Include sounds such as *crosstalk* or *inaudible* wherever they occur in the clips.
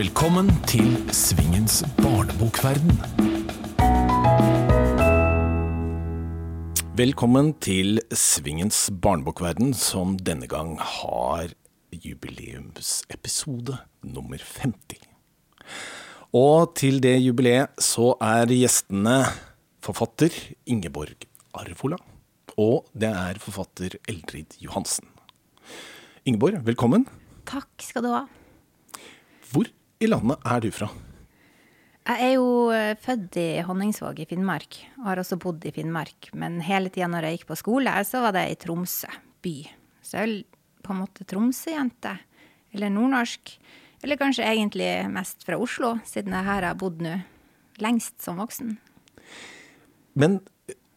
Velkommen til Svingens barnebokverden. Velkommen til Svingens barnebokverden, som denne gang har jubileumsepisode nummer 50. Og til det jubileet så er gjestene forfatter Ingeborg Arvola, og det er forfatter Eldrid Johansen. Ingeborg, velkommen. Takk skal du ha. Hvor i landet er du fra? Jeg er jo eh, født i Honningsvåg i Finnmark, og har også bodd i Finnmark. Men hele tida når jeg gikk på skole, så var det i Tromsø by. Så jeg er på en måte Tromsø-jente. Eller nordnorsk. Eller kanskje egentlig mest fra Oslo, siden jeg her har bodd nå lengst som voksen. Men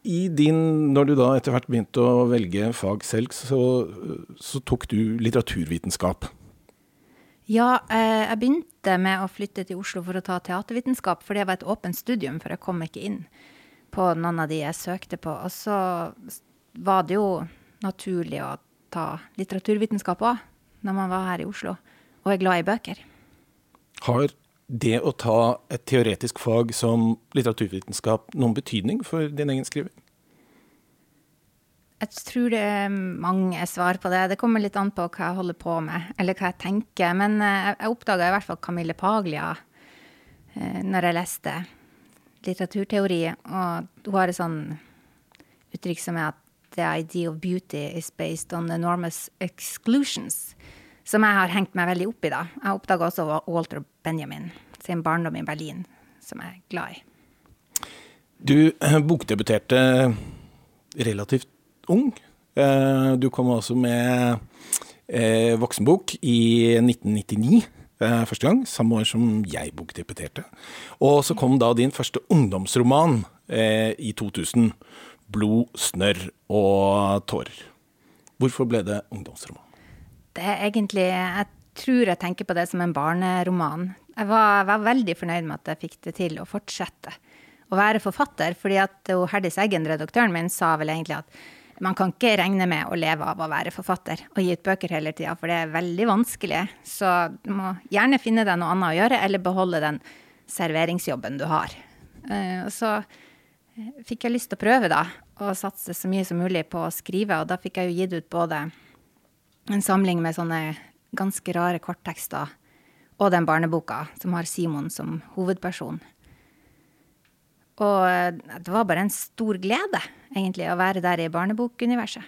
i din, når du da etter hvert begynte å velge fag selv, så, så tok du litteraturvitenskap. Ja, eh, jeg begynte med å flytte til Oslo for å ta teatervitenskap, for det var et åpent studium, for jeg kom ikke inn på noen av de jeg søkte på. Og så var det jo naturlig å ta litteraturvitenskap òg, når man var her i Oslo, og er glad i bøker. Har det å ta et teoretisk fag som litteraturvitenskap noen betydning for din egen skriving? Jeg tror det er mange svar på det. Det kommer litt an på hva jeg holder på med, eller hva jeg tenker. Men eh, jeg oppdaga i hvert fall Camille Paglia eh, når jeg leste litteraturteori. Og hun har et sånn uttrykk som er at the idea of beauty is based on enormous exclusions. Som jeg har hengt meg veldig opp i, da. Jeg oppdaga også Walter Benjamin sin barndom i Berlin, som jeg er glad i. Du eh, bokdebuterte relativt ung. Eh, du kom også med eh, voksenbok i 1999. Første gang, samme år som jeg bokdeputerte. Og så kom da din første ungdomsroman i 2000. 'Blod, snørr og tårer'. Hvorfor ble det ungdomsroman? Det er egentlig Jeg tror jeg tenker på det som en barneroman. Jeg var, var veldig fornøyd med at jeg fikk det til å fortsette å være forfatter, fordi at Herdis Eggen, redaktøren min, sa vel egentlig at man kan ikke regne med å leve av å være forfatter og gi ut bøker hele tida, for det er veldig vanskelig. Så du må gjerne finne deg noe annet å gjøre, eller beholde den serveringsjobben du har. Eh, så eh, fikk jeg lyst til å prøve, da, og satse så mye som mulig på å skrive. Og da fikk jeg jo gitt ut både en samling med sånne ganske rare korttekster og den barneboka som har Simon som hovedperson. Og eh, det var bare en stor glede, egentlig, å være der i barnebokuniverset.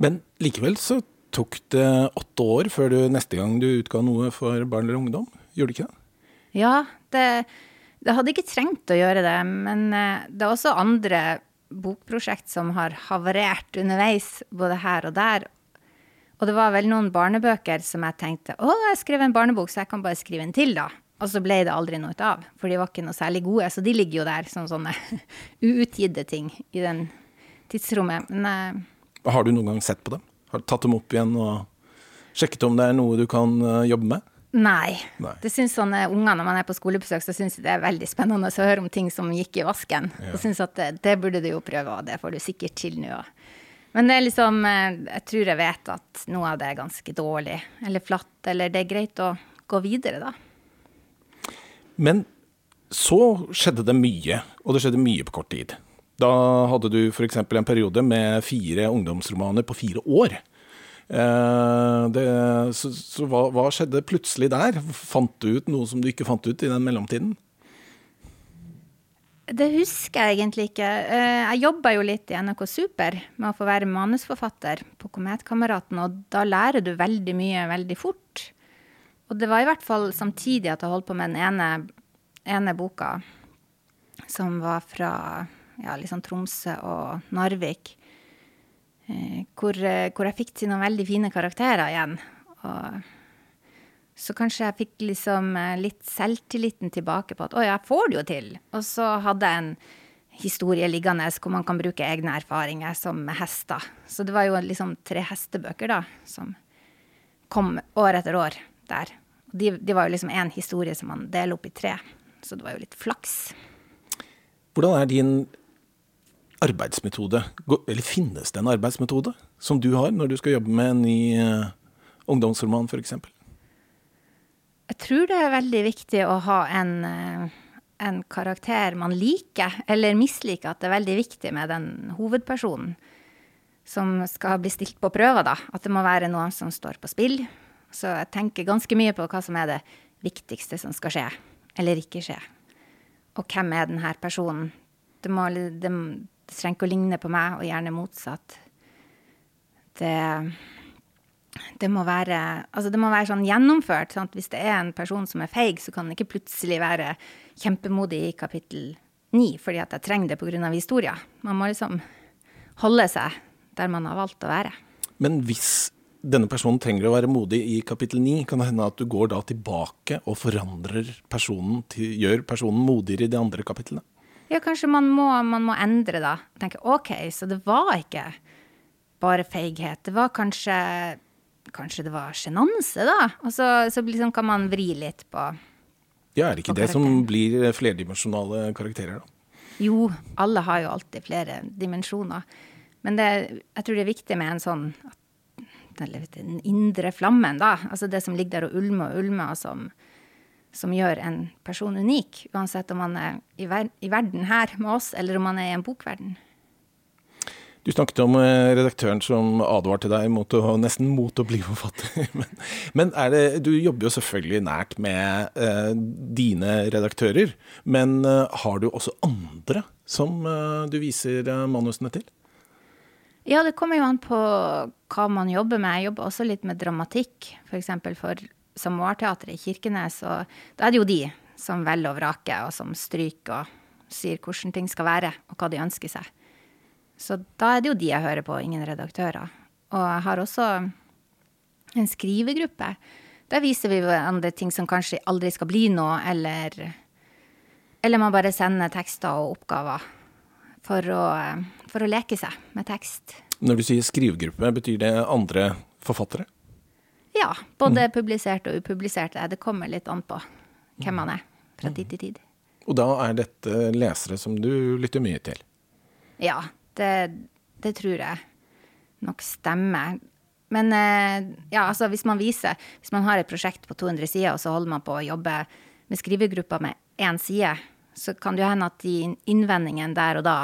Men likevel så tok det åtte år før du neste gang du utga noe for barn eller ungdom. Gjorde det ikke det? Ja, det, det hadde ikke trengt å gjøre det. Men eh, det er også andre bokprosjekt som har havarert underveis, både her og der. Og det var vel noen barnebøker som jeg tenkte å, jeg skrev en barnebok, så jeg kan bare skrive en til, da. Og så ble det aldri noe av, for de var ikke noe særlig gode. Så de ligger jo der som sånne *laughs* uutgitte ting i den tidsrommet. Men uh, Har du noen gang sett på dem? Har du tatt dem opp igjen og sjekket om det er noe du kan uh, jobbe med? Nei. Nei. Det syns sånne unger når man er på skolebesøk, så syns de det er veldig spennende å høre om ting som gikk i vasken. Ja. Og syns at det, det, burde du jo prøve, og det får du sikkert til nå. Men det er liksom eh, Jeg tror jeg vet at noe av det er ganske dårlig eller flatt, eller det er greit å gå videre, da. Men så skjedde det mye, og det skjedde mye på kort tid. Da hadde du f.eks. en periode med fire ungdomsromaner på fire år. Eh, det, så, så hva, hva, skjedde plutselig der? Fant du ut noe som du ikke fant ut i den mellomtiden? Det husker jeg egentlig ikke. Eh, jeg jobba jo litt i NRK Super med å få være manusforfatter på Kometkameraten, og da lærer du veldig mye veldig fort. Og det var i hvert fall samtidig at jeg holdt på med den ene, ene boka, som var fra ja, liksom Tromsø og Narvik. Eh, hvor, eh, hvor, jeg fikk til noen veldig fine karakterer igjen. Og så kanskje jeg fikk liksom eh, litt selvtilliten tilbake på at å, jeg får det jo til. Og så hadde jeg en historie liggende hvor man kan bruke egne erfaringer som hester. Så det var jo liksom tre hestebøker da, som kom år etter år der. De, de var jo liksom én historie som man deler opp i tre, så det var jo litt flaks. Hvordan er din arbeidsmetode, eller finnes det en arbeidsmetode som du har når du skal jobbe med en ny uh, ungdomsroman f.eks.? Jeg tror det er veldig viktig å ha en, eh, en karakter man liker, eller misliker. At det er veldig viktig med den hovedpersonen som skal bli stilt på prøver, da. At det må være noe som står på spill. Så jeg tenker ganske mye på hva som er det viktigste som skal skje, eller ikke skje. Og hvem er denne personen? Det, må, det, det trenger ikke å ligne på meg, og gjerne motsatt. Det det må være, altså det må være sånn gjennomført. Sant? Hvis det er en person som er feig, så kan den ikke plutselig være kjempemodig i kapittel ni fordi at jeg trenger det pga. historien. Man må liksom holde seg der man har valgt å være. Men hvis denne personen trenger å være modig i kapittel 9, kan det hende at du går da tilbake og forandrer personen, til, gjør personen modigere i de andre kapitlene? Ja, kanskje man må, man må endre, da. Tenke OK, så det var ikke bare feighet. Det var kanskje Kanskje det var sjenanse, da? Og så, så liksom kan man vri litt på Ja, er det ikke det som blir flerdimensjonale karakterer, da? Jo, alle har jo alltid flere dimensjoner. Men det, jeg tror det er viktig med en sånn den indre flammen, da. Altså det som ligger der og ulmer og ulmer, og som, som gjør en person unik. Uansett om man er i, ver i verden her med oss, eller om man er i en bokverden. Du snakket om eh, redaktøren som advarte deg mot å, nesten mot å bli forfatter. *laughs* Men, men det, du jobber jo selvfølgelig nært med eh, dine redaktører. Men eh, har du også andre som eh, du viser eh, manusene til? Ja, det kommer jo an på hva man jobber med. Jeg jobber også litt med dramatikk, f.eks. for, for Samoarteatret i Kirkenes. Og da er det jo de som velger og vraker, og som stryker og sier hvordan ting skal være, og hva de ønsker seg. Så da er det jo de jeg hører på, ingen redaktører. Og jeg har også en skrivegruppe. Der viser vi hverandre ting som kanskje aldri skal bli noe, eller, eller man bare sender tekster og oppgaver for å, for å leke seg med tekst. Når du sier skrivegruppe, betyr det andre forfattere? Ja. Både mm. publisert og upubliserte. Det kommer litt an på hvem man er fra tid til tid. Og da er dette lesere som du lytter mye til? Ja. Det, det tror jeg nok stemmer. Men eh, ja, altså hvis man viser Hvis man har et prosjekt på 200 sider, og så holder man på å jobbe med skrivegruppa med én side, så kan det jo hende at de innvendingene der og da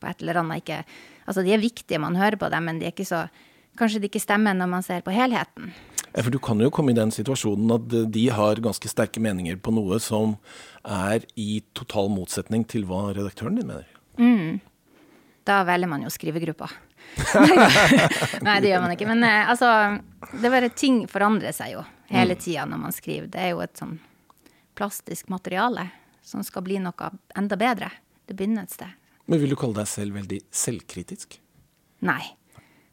på et eller annet ikke Altså de er viktige, man hører på dem, men de er ikke så Kanskje de ikke stemmer når man ser på helheten. Ja, for du kan jo komme i den situasjonen at de har ganske sterke meninger på noe som er i total motsetning til hva redaktøren din mener. Mm da velger man jo skrivegruppa. *laughs* Nei, det gjør man ikke. Men eh, altså, det bare ting forandrer seg jo hele mm. tida når man skriver. Det er jo et sånn plastisk materiale som skal bli noe enda bedre. Det begynner et sted. Men vil du kalle deg selv veldig selvkritisk? Nei.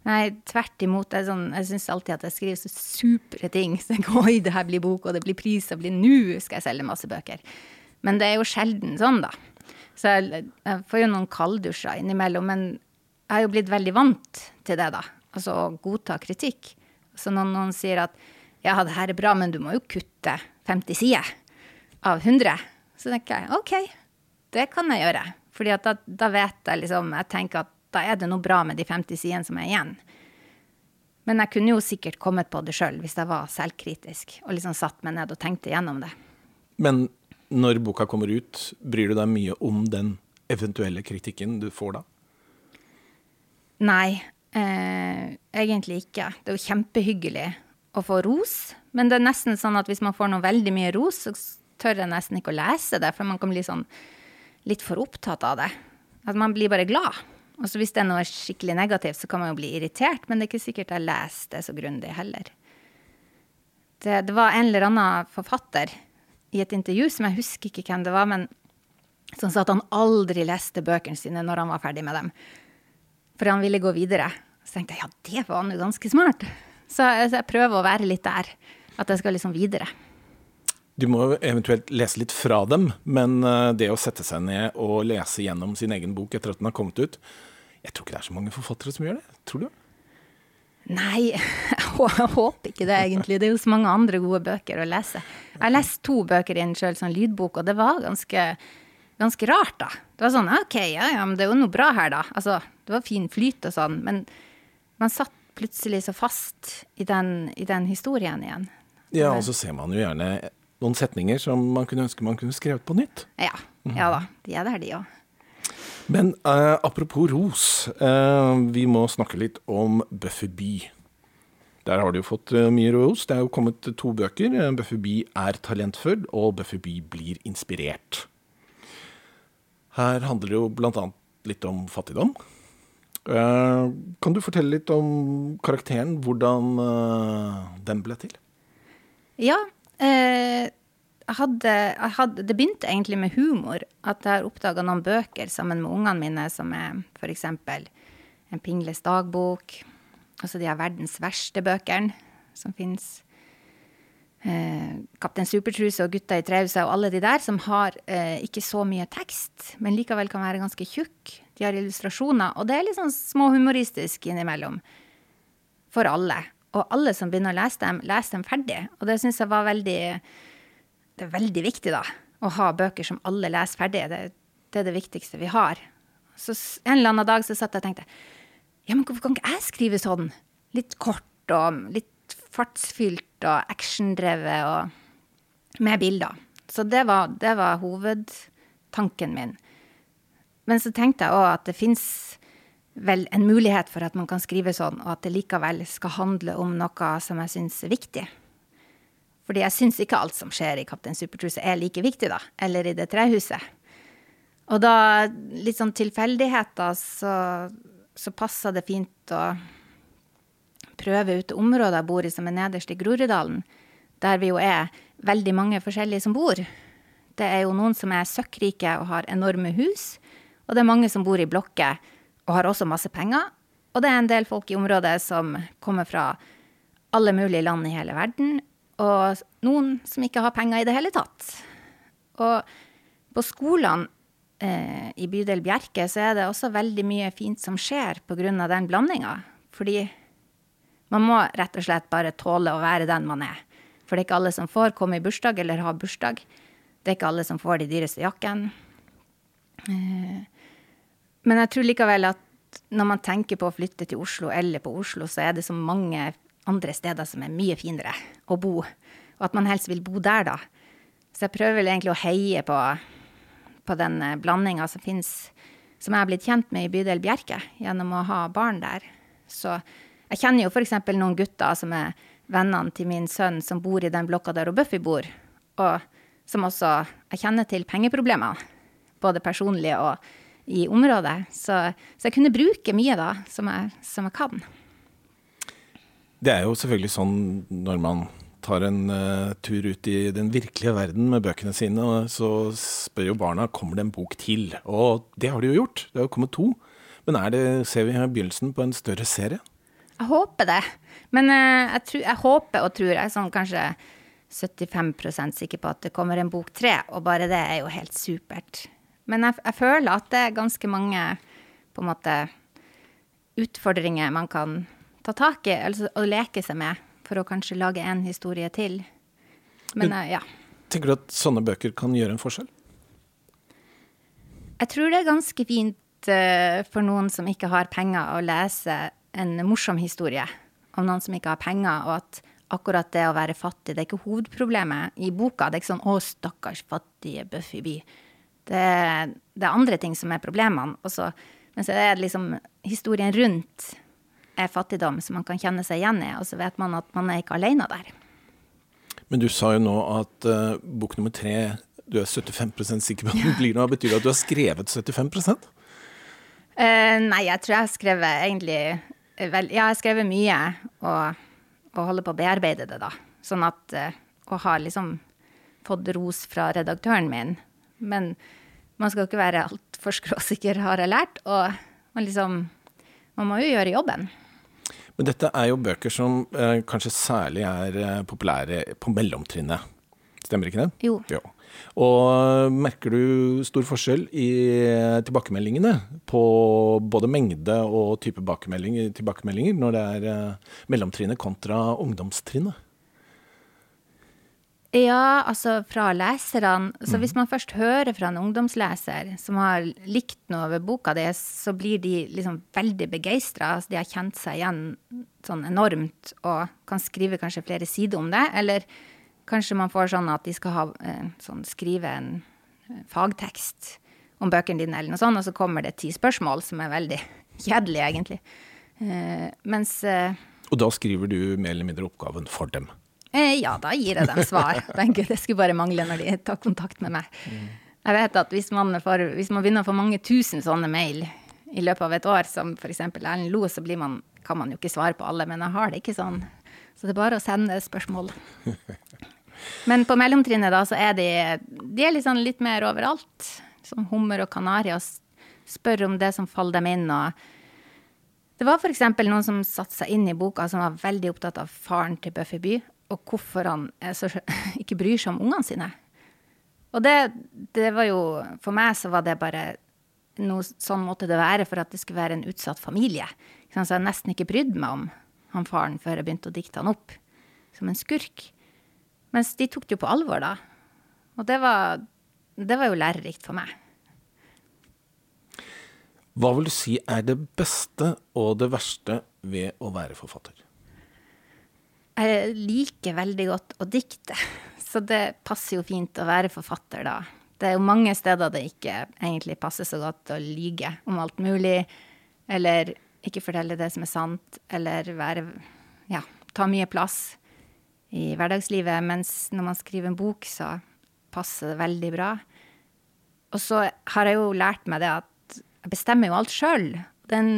Nei, tvert imot. Jeg, sånn, jeg syns alltid at jeg skriver så supre ting. Så jeg, Oi, det her blir bok, og det blir pris, og blir nå skal jeg selge masse bøker. Men det er jo sjelden sånn, da. Så jeg, jeg får jo noen kalddusjer innimellom. Men jeg har jo blitt veldig vant til det, da. Altså å godta kritikk. Så når noen sier at ja, det her er bra, men du må jo kutte 50 sider av 100, så tenker jeg OK, det kan jeg gjøre. Fordi da, da, vet jeg liksom Jeg tenker at da er det noe bra med de 50 sidene som er igjen. Men jeg kunne jo sikkert kommet på det sjøl hvis jeg var selvkritisk og liksom satt meg ned og tenkte gjennom det. Men når boka kommer ut, bryr du deg mye om den eventuelle kritikken du får da? Nei, eh, egentlig ikke. Det er jo kjempehyggelig å få ros, men det er nesten sånn at hvis man får noe veldig mye ros, så tør jeg nesten ikke å lese det, for man kan bli sånn litt for opptatt av det. At man blir bare glad. Og hvis det er noe skikkelig negativt, så kan man jo bli irritert, men det er ikke sikkert jeg leser det så grundig heller. Det, det var en eller annen forfatter i et intervju som jeg husker ikke hvem det var, men som sa at han aldri leste bøkene sine når han var ferdig med dem. For han ville gå videre. Så tenkte jeg ja, det var han jo ganske smart. Så, så jeg prøver å være litt der. At jeg skal liksom videre. Du må eventuelt lese litt fra dem, men eh, det å sette seg ned og lese gjennom sin egen bok etter at den har kommet ut Jeg tror ikke det er så mange forfattere som gjør det. Tror du? Nei, *laughs* jeg håper ikke det, egentlig. Det er jo så mange andre gode bøker å lese. Jeg har lest to bøker inn sjøl, sånn lydbok, og det var ganske, ganske, rart, da. Det var sånn OK, ja ja, men det er jo noe bra her, da. Altså, det var fin flyt og sånn, men man satt plutselig så fast i den, i den historien igjen. Ja, og så ser man jo gjerne noen setninger som man kunne ønske man kunne skrevet på nytt. Ja. Ja da. De er der, de òg. Men uh, apropos ros, Uh, vi må snakke litt om Buffy. Der har du jo fått uh, mye ros. Det er jo kommet to bøker. Buffy er talentfull, og Buffy blir inspirert. Her handler det jo annet litt om fattigdom. Kan du fortelle litt om karakteren, hvordan den ble til? Ja. Eh, hadde, hadde, det begynte egentlig med humor. At jeg har oppdaga noen bøker sammen med ungene mine som er f.eks. En pingles dagbok. Altså de har verdens verste bøkene som fins. Eh, Kaptein Supertruse og Gutta i trausa og alle de der som har eh, ikke så mye tekst, men likevel kan være ganske tjukk. De har illustrasjoner, og det er litt sånn småhumoristisk innimellom. For alle. Og alle som begynner å lese dem, leser dem ferdig. Og det syns jeg var veldig Det er veldig viktig, da. Å ha bøker som alle leser ferdig. Det, det er det viktigste vi har. Så en eller annen dag så satt jeg og tenkte ja, men hvorfor kan ikke jeg skrive sånn? Litt kort og litt fartsfylt og actiondrevet og med bilder. Så det var, det var hovedtanken min. Men så tenkte jeg òg at det fins vel en mulighet for at man kan skrive sånn, og at det likevel skal handle om noe som jeg syns er viktig. Fordi jeg syns ikke alt som skjer i Kaptein Supertruse er like viktig, da. Eller i det trehuset. Og da, litt sånn tilfeldigheter, så, så passa det fint å prøve ut det området jeg bor i, som er nederst i Groruddalen. Der vi jo er veldig mange forskjellige som bor. Det er jo noen som er søkkrike og har enorme hus. Og det er mange som bor i blokker og har også masse penger. Og det er en del folk i området som kommer fra alle mulige land i hele verden. Og noen som ikke har penger i det hele tatt. Og på skolene eh, i bydel Bjerke så er det også veldig mye fint som skjer pga. den blandinga. Fordi man må rett og slett bare tåle å være den man er. For det er ikke alle som får komme i bursdag eller ha bursdag. Det er ikke alle som får de dyreste jakkene. Eh, men jeg tror likevel at når man tenker på å flytte til Oslo eller på Oslo, så er det så mange andre steder som er mye finere å bo. Og at man helst vil bo der, da. Så jeg prøver vel egentlig å heie på, på den eh, blandinga som fins, som jeg har blitt kjent med i bydel Bjerke gjennom å ha barn der. Så jeg kjenner jo f.eks. noen gutter som er vennene til min sønn, som bor i den blokka der Buffy bor, og som også Jeg kjenner til pengeproblemer, både personlige og i området. Så, så, jeg kunne bruke mye da, som jeg, som jeg, kan. Det er jo selvfølgelig sånn når man tar en uh, tur ut i den virkelige verden med bøkene sine, og så spør jo barna kommer det en bok til. Og det har de jo gjort. Det har jo kommet to. Men det, ser vi her begynnelsen på en større serie? Jeg håper det. Men uh, jeg, tror, jeg, håper og tror jeg er sånn kanskje 75% sikker på at det kommer en bok tre, og bare det er jo helt supert. Men jeg, jeg, føler at det er ganske mange på en måte utfordringer man kan ta tak i altså, og leke seg med for å kanskje lage en historie til. Men, Men ja. Tenker du at sånne bøker kan gjøre en forskjell? Jeg tror det er ganske fint uh, for noen som ikke har penger, å lese en morsom historie om noen som ikke har penger, og at akkurat det å være fattig, det er ikke hovedproblemet i boka. Det er ikke sånn 'Å, stakkars fattige Buffy Bee'. Det, det er andre ting som er problemene. Også, men så er det liksom historien rundt er fattigdom som man kan kjenne seg igjen i, og så vet man at man er ikke alene der. Men du sa jo nå at uh, bok nummer tre du er 75 sikker på at den blir noe. Betyr det at du har skrevet 75 uh, eh, Nei, jeg tror jeg har skrevet egentlig vel, Ja, jeg har skrevet mye, og, og, holder på å bearbeide det, da. Sånn at uh, Og har liksom fått ros fra redaktøren min. Men man skal ikke være altfor skråsikker, har jeg lært. Og man liksom Man må jo gjøre jobben. Men dette er jo bøker som eh, kanskje særlig er eh, populære på mellomtrinnet. Stemmer ikke det? Jo. jo. Og merker du stor forskjell i eh, tilbakemeldingene på både mengde og type tilbakemeldinger når det er eh, mellomtrinnet kontra ungdomstrinnet? Ja, altså fra leserne. Så hvis man først hører fra en ungdomsleser som har likt noe ved boka di, så blir de liksom veldig begeistra. Altså de har kjent seg igjen sånn enormt og kan skrive kanskje flere sider om det. Eller Kanskje man får sånn at de skal ha, eh, sånn, skrive en eh, fagtekst om bøkene dine, eller noe sånt, og så kommer det ti spørsmål, som er veldig *laughs* kjedelige, egentlig. Uh, mens uh, Og da skriver du mer eller mindre oppgaven for dem? Eh, ja, da gir jeg dem svar. *laughs* Tenker, det skulle bare mangle når de tar kontakt med meg. Jeg vet at hvis man, får, hvis man begynner å få mange tusen sånne mail i løpet av et år, som f.eks. Erlend Lo, så blir man, kan man jo ikke svare på alle, men jeg har det ikke sånn. Så det er bare å sende spørsmål. *laughs* Men på mellomtrinnet da, så er de, de er liksom litt mer overalt. Som hummer og kanari, og spør om det som faller dem inn. og det var f.eks. noen som satte seg inn i boka, som var veldig opptatt av faren til Buffy By, og hvorfor han så, *laughs* ikke bryr seg om ungene sine. Og det, det var jo For meg så var det bare noe sånn måtte det være for at det skulle være en utsatt familie. Så jeg nesten ikke brydde meg om han faren før jeg begynte å dikte han opp som en skurk. Mens de tok det jo på alvor da. Og det var, det var jo lærerikt for meg. Hva vil du si er det beste og det verste ved å være forfatter? Jeg liker veldig godt å dikte, *laughs* så det passer jo fint å være forfatter da. Det er jo mange steder det ikke egentlig passer så godt å lyge om alt mulig, eller ikke fortelle det som er sant, eller være, ja, ta mye plass i hverdagslivet, mens når man skriver en bok, så passer det veldig bra. Og så har jeg jo lært meg det at jeg bestemmer jo alt sjøl. Det er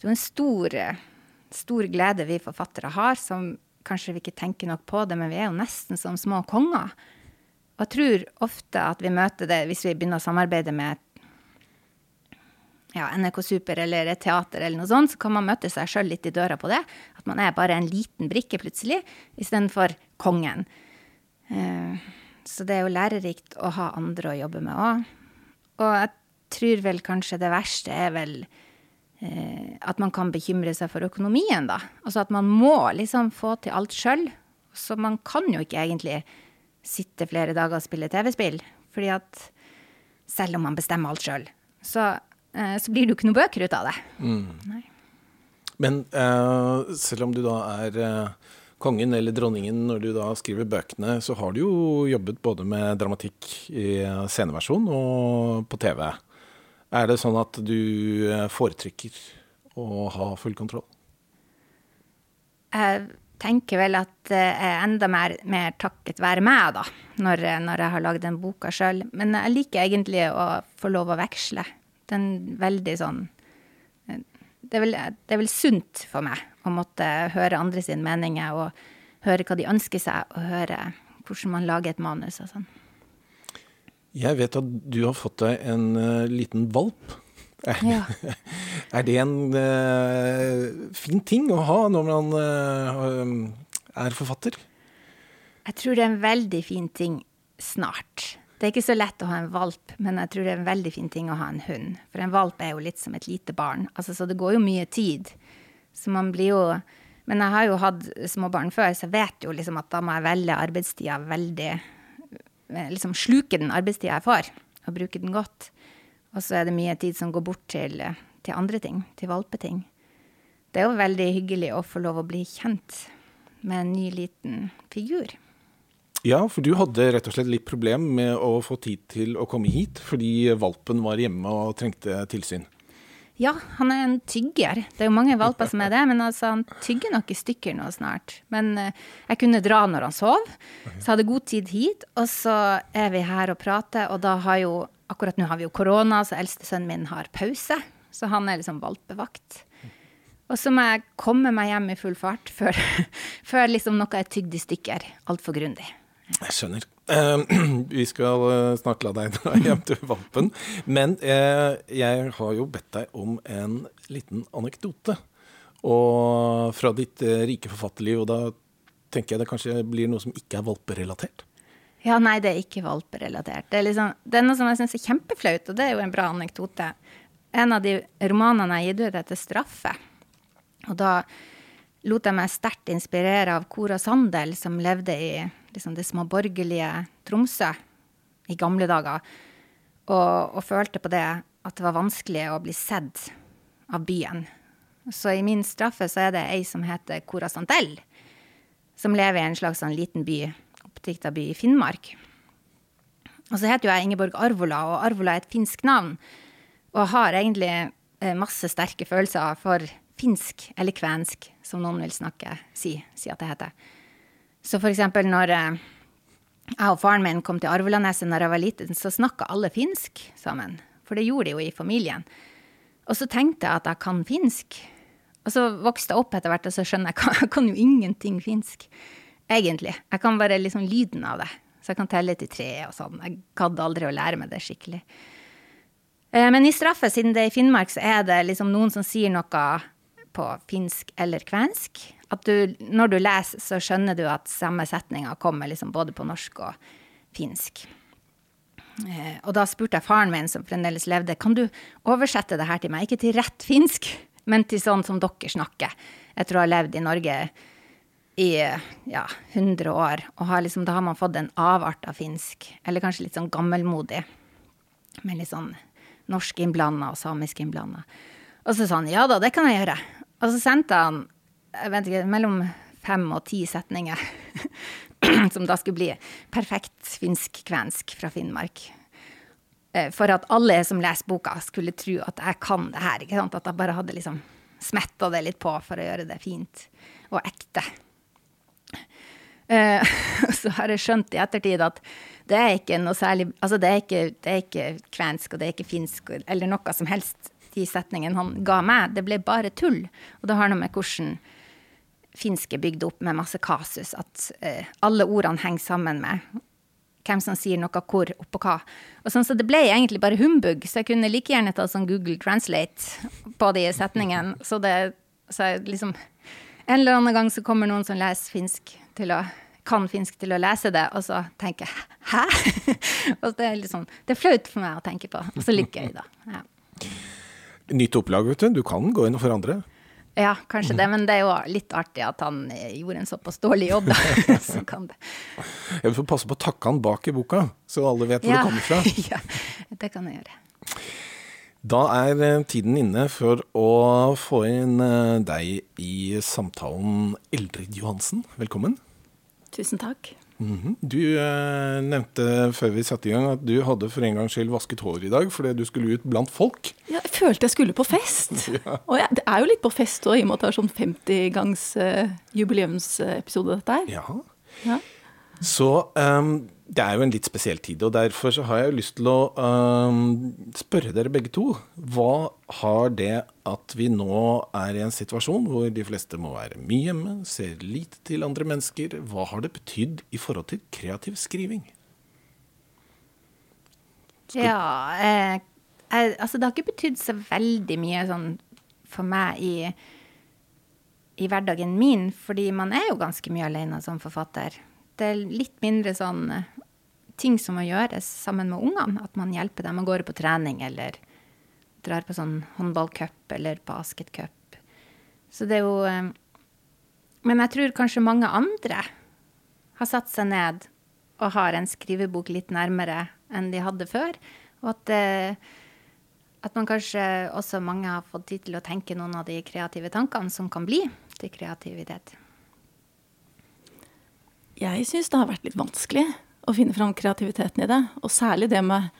er en stor, stor glede vi forfattere har, som kanskje vi ikke tenker nok på det, men vi er jo nesten som små konger. Og jeg tror ofte at vi møter det hvis vi begynner å samarbeide med ja, NRK Super eller et teater eller noe sånt, så kan man møte seg sjøl litt i døra på det. At man er bare en liten brikke plutselig, istedenfor kongen. Eh, så det er jo lærerikt å ha andre å jobbe med òg. Og jeg tror vel kanskje det verste er vel at man kan bekymre seg for økonomien, da. Altså at man må liksom få til alt sjøl. Så man kan jo ikke egentlig sitte flere dager og spille TV-spill. Fordi at selv om man bestemmer alt sjøl, så, eh, så blir det jo ikke noen bøker ut av det. Nei. Men eh, selv om du da er eh, kongen eller dronningen når du da skriver bøkene, så har du jo jobbet både med dramatikk i sceneversjon og på TV. Er det sånn at du foretrykker foretrekker å ha full kontroll? Jeg tenker vel at det er enda mer, mer takket være meg, da, når, når jeg har lagd den boka sjøl. Men jeg liker egentlig å få lov å veksle. Den veldig sånn det er, vel, det er vel sunt for meg å måtte høre andre sine meninger og høre hva de ønsker seg, og høre hvordan man lager et manus og sånn. Jeg vet at du har fått deg en uh, liten valp. Ja. *laughs* Er det en uh, fin ting å ha når man uh, er forfatter? Jeg tror det er en veldig fin ting snart. Det er ikke så lett å ha en valp, men jeg tror det er en veldig fin ting å ha en hund. For en valp er jo litt som et lite barn, altså, så det går jo mye tid. Så man blir jo Men jeg har jo hatt små barn før, så jeg vet jo liksom at da må jeg velge arbeidstida veldig Liksom sluke den arbeidstida jeg får, og bruke den godt. Og så er det mye tid som går bort til, til andre ting, til valpeting. Det er jo veldig hyggelig å få lov å bli kjent med en ny, liten figur. Ja, for du hadde rett og slett litt problem med å få tid til å komme hit, fordi valpen var hjemme og trengte tilsyn. Ja, han er en tygger. Det er jo mange valper som er det, men altså, han tygger nok i stykker nå snart. Men uh, jeg kunne dra når han sov, så hadde god tid hit. Og så er vi her og prater, og da har jo Akkurat nå har vi jo korona, så eldstesønnen min har pause. Så han er liksom valpevakt. Og så må jeg komme meg hjem i full fart før, *laughs* før liksom noe er tygd i stykker altfor grundig. Jeg skjønner. Uh, *clears throat* vi skal eh, snart la deg dra hjem til valpen. Men uh, jeg har jo bedt deg om en liten anekdote. Og fra ditt uh, rike forfatterliv, og da tenker jeg det kanskje blir noe som ikke er valperelatert. Ja, nei, det er ikke valperelatert. Det er, liksom, det er noe som jeg syns er kjempeflaut, og det er jo en bra anekdote. En av de romanene jeg har gitt ut, heter 'Straffe'. Og da lot jeg meg sterkt inspirere av Cora Sandel, som levde i liksom, det småborgerlige Tromsø i gamle dager, og, og følte på det at det var vanskelig å bli sett av byen. Så i min straffe så er det ei som heter Cora Sandel, som lever i en slags sånn liten by opp oppdikta by i Finnmark. Og så heter jo jeg Ingeborg Arvola, og Arvola er et finsk navn. Og har egentlig eh, masse sterke følelser for finsk, eller kvensk, som noen vil snakke, si, si at det heter. Så for eksempel når eh, jeg og faren min kom til Arvolaneset når jeg var liten, så snakka alle finsk sammen. For det gjorde de jo i familien. Og så tenkte jeg at jeg kan finsk. Og så vokste jeg opp etter hvert, og så skjønner jeg *laughs* at jeg kan jo ingenting finsk. Egentlig. Jeg kan bare liksom lyden av det. Så jeg kan telle til tre og sånn. Jeg gadd aldri å lære meg det skikkelig. Eh, men i straffe, siden det er i Finnmark, så er det liksom noen som sier noe på finsk eller kvensk. At du, når du leser, så skjønner du at samme setninga kommer liksom både på norsk og finsk. Eh, og da spurte jeg faren min, som fremdeles levde, kan du oversette det her til meg? Ikke til rett finsk, men til sånn som dere snakker. Etter å ha levd i Norge i ja, 100 år. Og har liksom, da har man fått en avart av finsk. Eller kanskje litt sånn gammelmodig. Med litt sånn norsk innblanda og samisk innblanda. Og så sa han ja da, det kan jeg gjøre. Og så sendte han jeg vet ikke, mellom fem og ti setninger *clears throat* som da skulle bli perfekt finsk-kvensk fra Finnmark. Eh, for at alle som leser boka, skulle tro at jeg kan det her. ikke sant? At jeg bare hadde liksom smetta det litt på for å gjøre det fint og ekte. Uh, *laughs* så har jeg skjønt i ettertid at det er ikke noe særlig Altså, det er ikke, det er ikke kvensk, og det er ikke finsk, eller noe som helst, de setningene han ga meg. Det ble bare tull. Og det har noe med hvordan finsk er bygd opp med masse kasus, at eh, alle ordene henger sammen med hvem som sier noe hvor, oppå hva. Og sånn, så det ble egentlig bare humbug, så jeg kunne like gjerne ta sånn Google Translate på de setningene. Så det så jeg liksom En eller annen gang så kommer noen som leser finsk til å kan finsk til å lese det, og så tenker jeg 'hæ?' *laughs* og det er, liksom, det er flaut for meg å tenke på. Og så litt gøy, da. Ja. Nytt opplag, vet du. Du kan gå inn og forandre. Ja, kanskje det, men det er jo litt artig at han gjorde en såpass dårlig jobb, da. *laughs* *laughs* så kan det. Jeg får passe på å takke han bak i boka, så alle vet hvor ja. det kommer fra. *laughs* ja, det kan jeg gjøre. Da er eh, tiden inne for å få inn eh, deg i samtalen, Eldrid Johansen. Velkommen. Tusen takk. Mm -hmm. Du eh, nevnte før vi satte i gang at du hadde for en gangs skyld vasket hår i dag fordi du skulle ut blant folk. Ja, jeg følte jeg skulle på fest. *laughs* ja. Og jeg, det er jo litt på fest òg, i og med at det er sånn 50-gangs eh, jubileumsepisode, dette her. Ja. ja. Så um, det er jo en litt spesiell tid, og derfor så har jeg jo lyst til å um, spørre dere begge to. Hva har det at vi nå er i en situasjon hvor de fleste må være mye hjemme, ser lite til andre mennesker, hva har det betydd i forhold til kreativ skriving? Skal... Ja, eh, jeg, altså det har ikke betydd så veldig mye sånn for meg i, i hverdagen min, fordi man er jo ganske mye alene som forfatter det er litt mindre sånn eh, ting som må gjøres sammen med ungene. At man hjelper dem og går på trening eller drar på sånn håndballcup eller basketcup. Så det er jo eh, Men jeg tror kanskje mange andre har satt seg ned og har en skrivebok litt nærmere enn de hadde før. Og at, at man kanskje også mange har fått tid til å tenke noen av de kreative tankene som kan bli til kreativitet. Jeg syns det har vært litt vanskelig å finne fram kreativiteten i det. Og særlig det med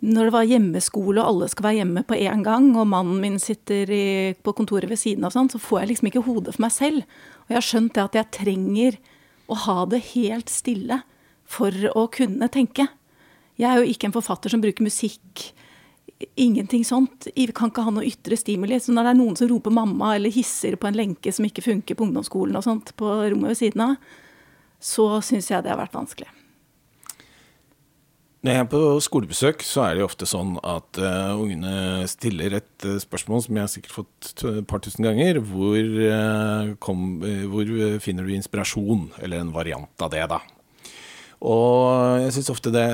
når det var hjemmeskole og alle skal være hjemme på én gang, og mannen min sitter i, på kontoret ved siden av, sånn, så får jeg liksom ikke hodet for meg selv. Og jeg har skjønt det at jeg trenger å ha det helt stille for å kunne tenke. Jeg er jo ikke en forfatter som bruker musikk. Ingenting sånt. Jeg kan ikke ha noe ytre stimuli. Så når det er noen som roper 'mamma' eller hisser på en lenke som ikke funker på ungdomsskolen og sånt på rommet ved siden av, så syns jeg det har vært vanskelig. Når jeg er på skolebesøk, så er det jo ofte sånn at uh, ungene stiller et uh, spørsmål som jeg har sikkert fått et par tusen ganger. Hvor, uh, kom, hvor, finner du inspirasjon? Eller en variant av det, da. Og jeg syns ofte det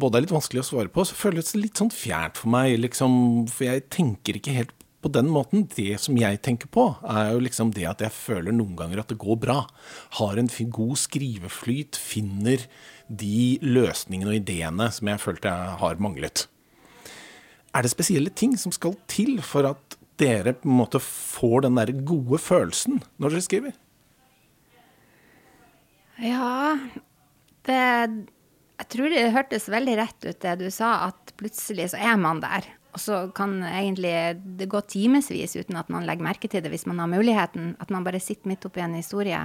både er litt vanskelig å svare på, så føles det litt sånn fjernt for meg. Liksom, for jeg tenker ikke helt på den måten. Det som jeg tenker på, er jo liksom det at jeg føler noen ganger at det går bra. Har en god skriveflyt, finner de løsningene og ideene som jeg følte jeg har manglet. Er det spesielle ting som skal til for at dere på en måte får den der gode følelsen når dere skriver? Ja Det, jeg tror det hørtes veldig rett ut det du sa, at plutselig så er man der. Og så kan egentlig det gå timevis uten at man legger merke til det, hvis man har muligheten. At man bare sitter midt oppi en historie.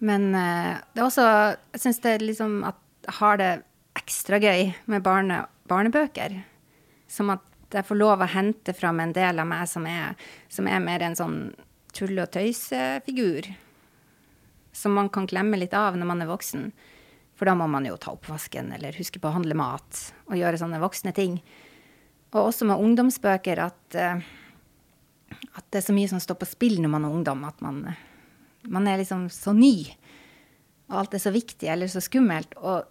Men uh, det er også Jeg syns det er liksom at jeg har det ekstra gøy med barne, barnebøker. Som at jeg får lov å hente fram en del av meg som er, som er mer en sånn tulle- og tøysefigur. Som man kan glemme litt av når man er voksen. For da må man jo ta oppvasken eller huske på å handle mat og gjøre sånne voksne ting. Og også med ungdomsbøker at, uh, at det er så mye som står på spill når man er ungdom. At man, man er liksom så ny. Og alt er så viktig eller så skummelt. Og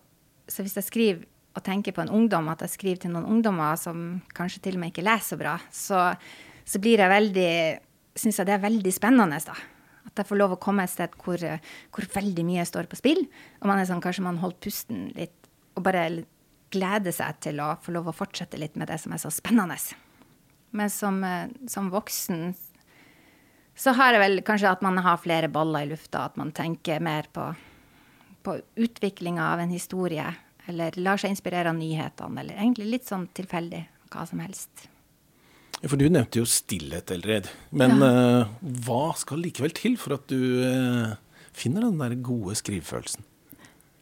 så hvis jeg skriver og tenker på en ungdom, at jeg skriver til noen ungdommer som kanskje til og med ikke leser så bra, så, så blir jeg veldig Syns jeg det er veldig spennende, da. At jeg får lov å komme et sted hvor, hvor, veldig mye står på spill. Og man er sånn, kanskje man holder pusten litt og bare gleder seg til å få lov å fortsette litt med det som er så spennende. Men som, som voksen så har jeg vel kanskje at man har flere baller i lufta, at man tenker mer på, på utviklinga av en historie. Eller lar seg inspirere av nyhetene, eller egentlig litt sånn tilfeldig hva som helst. For du nevnte jo stillhet, Elred. Men ja. uh, hva skal likevel til for at du uh, finner den der gode skrivefølelsen?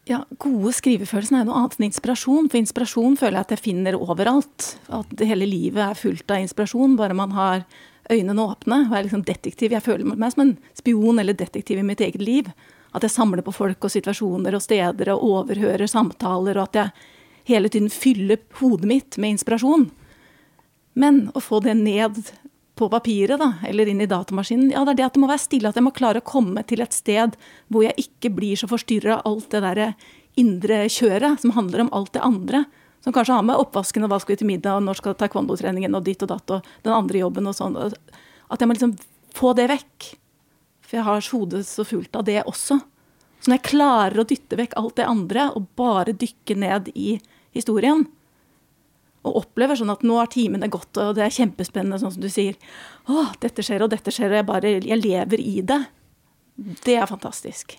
Ja, Gode skrivefølelsen er noe annet enn inspirasjon. For inspirasjon føler jeg at jeg finner overalt. At hele livet er fullt av inspirasjon, bare man har øynene åpne og er liksom detektiv. Jeg føler meg som en spion eller detektiv i mitt eget liv. At jeg samler på folk og situasjoner og steder og overhører samtaler, og at jeg hele tiden fyller hodet mitt med inspirasjon. Men å få det ned på papiret, da, eller inn i datamaskinen, ja, det er det at det må være stille. At jeg må klare å komme til et sted hvor jeg ikke blir så forstyrra av alt det derre indre kjøret som handler om alt det andre. Som kanskje har med oppvasken og hva skal vi til middag, og når skal taekwondo-treningen og ditt og datt og den andre jobben og sånn. At jeg må liksom få det vekk. For jeg har hodet så fullt av det også. Så når jeg klarer å dytte vekk alt det andre og bare dykke ned i historien, og opplever sånn at nå har timene gått, og det er kjempespennende, sånn som du sier. Å, dette skjer, og dette skjer, og jeg bare jeg lever i det. Det er fantastisk.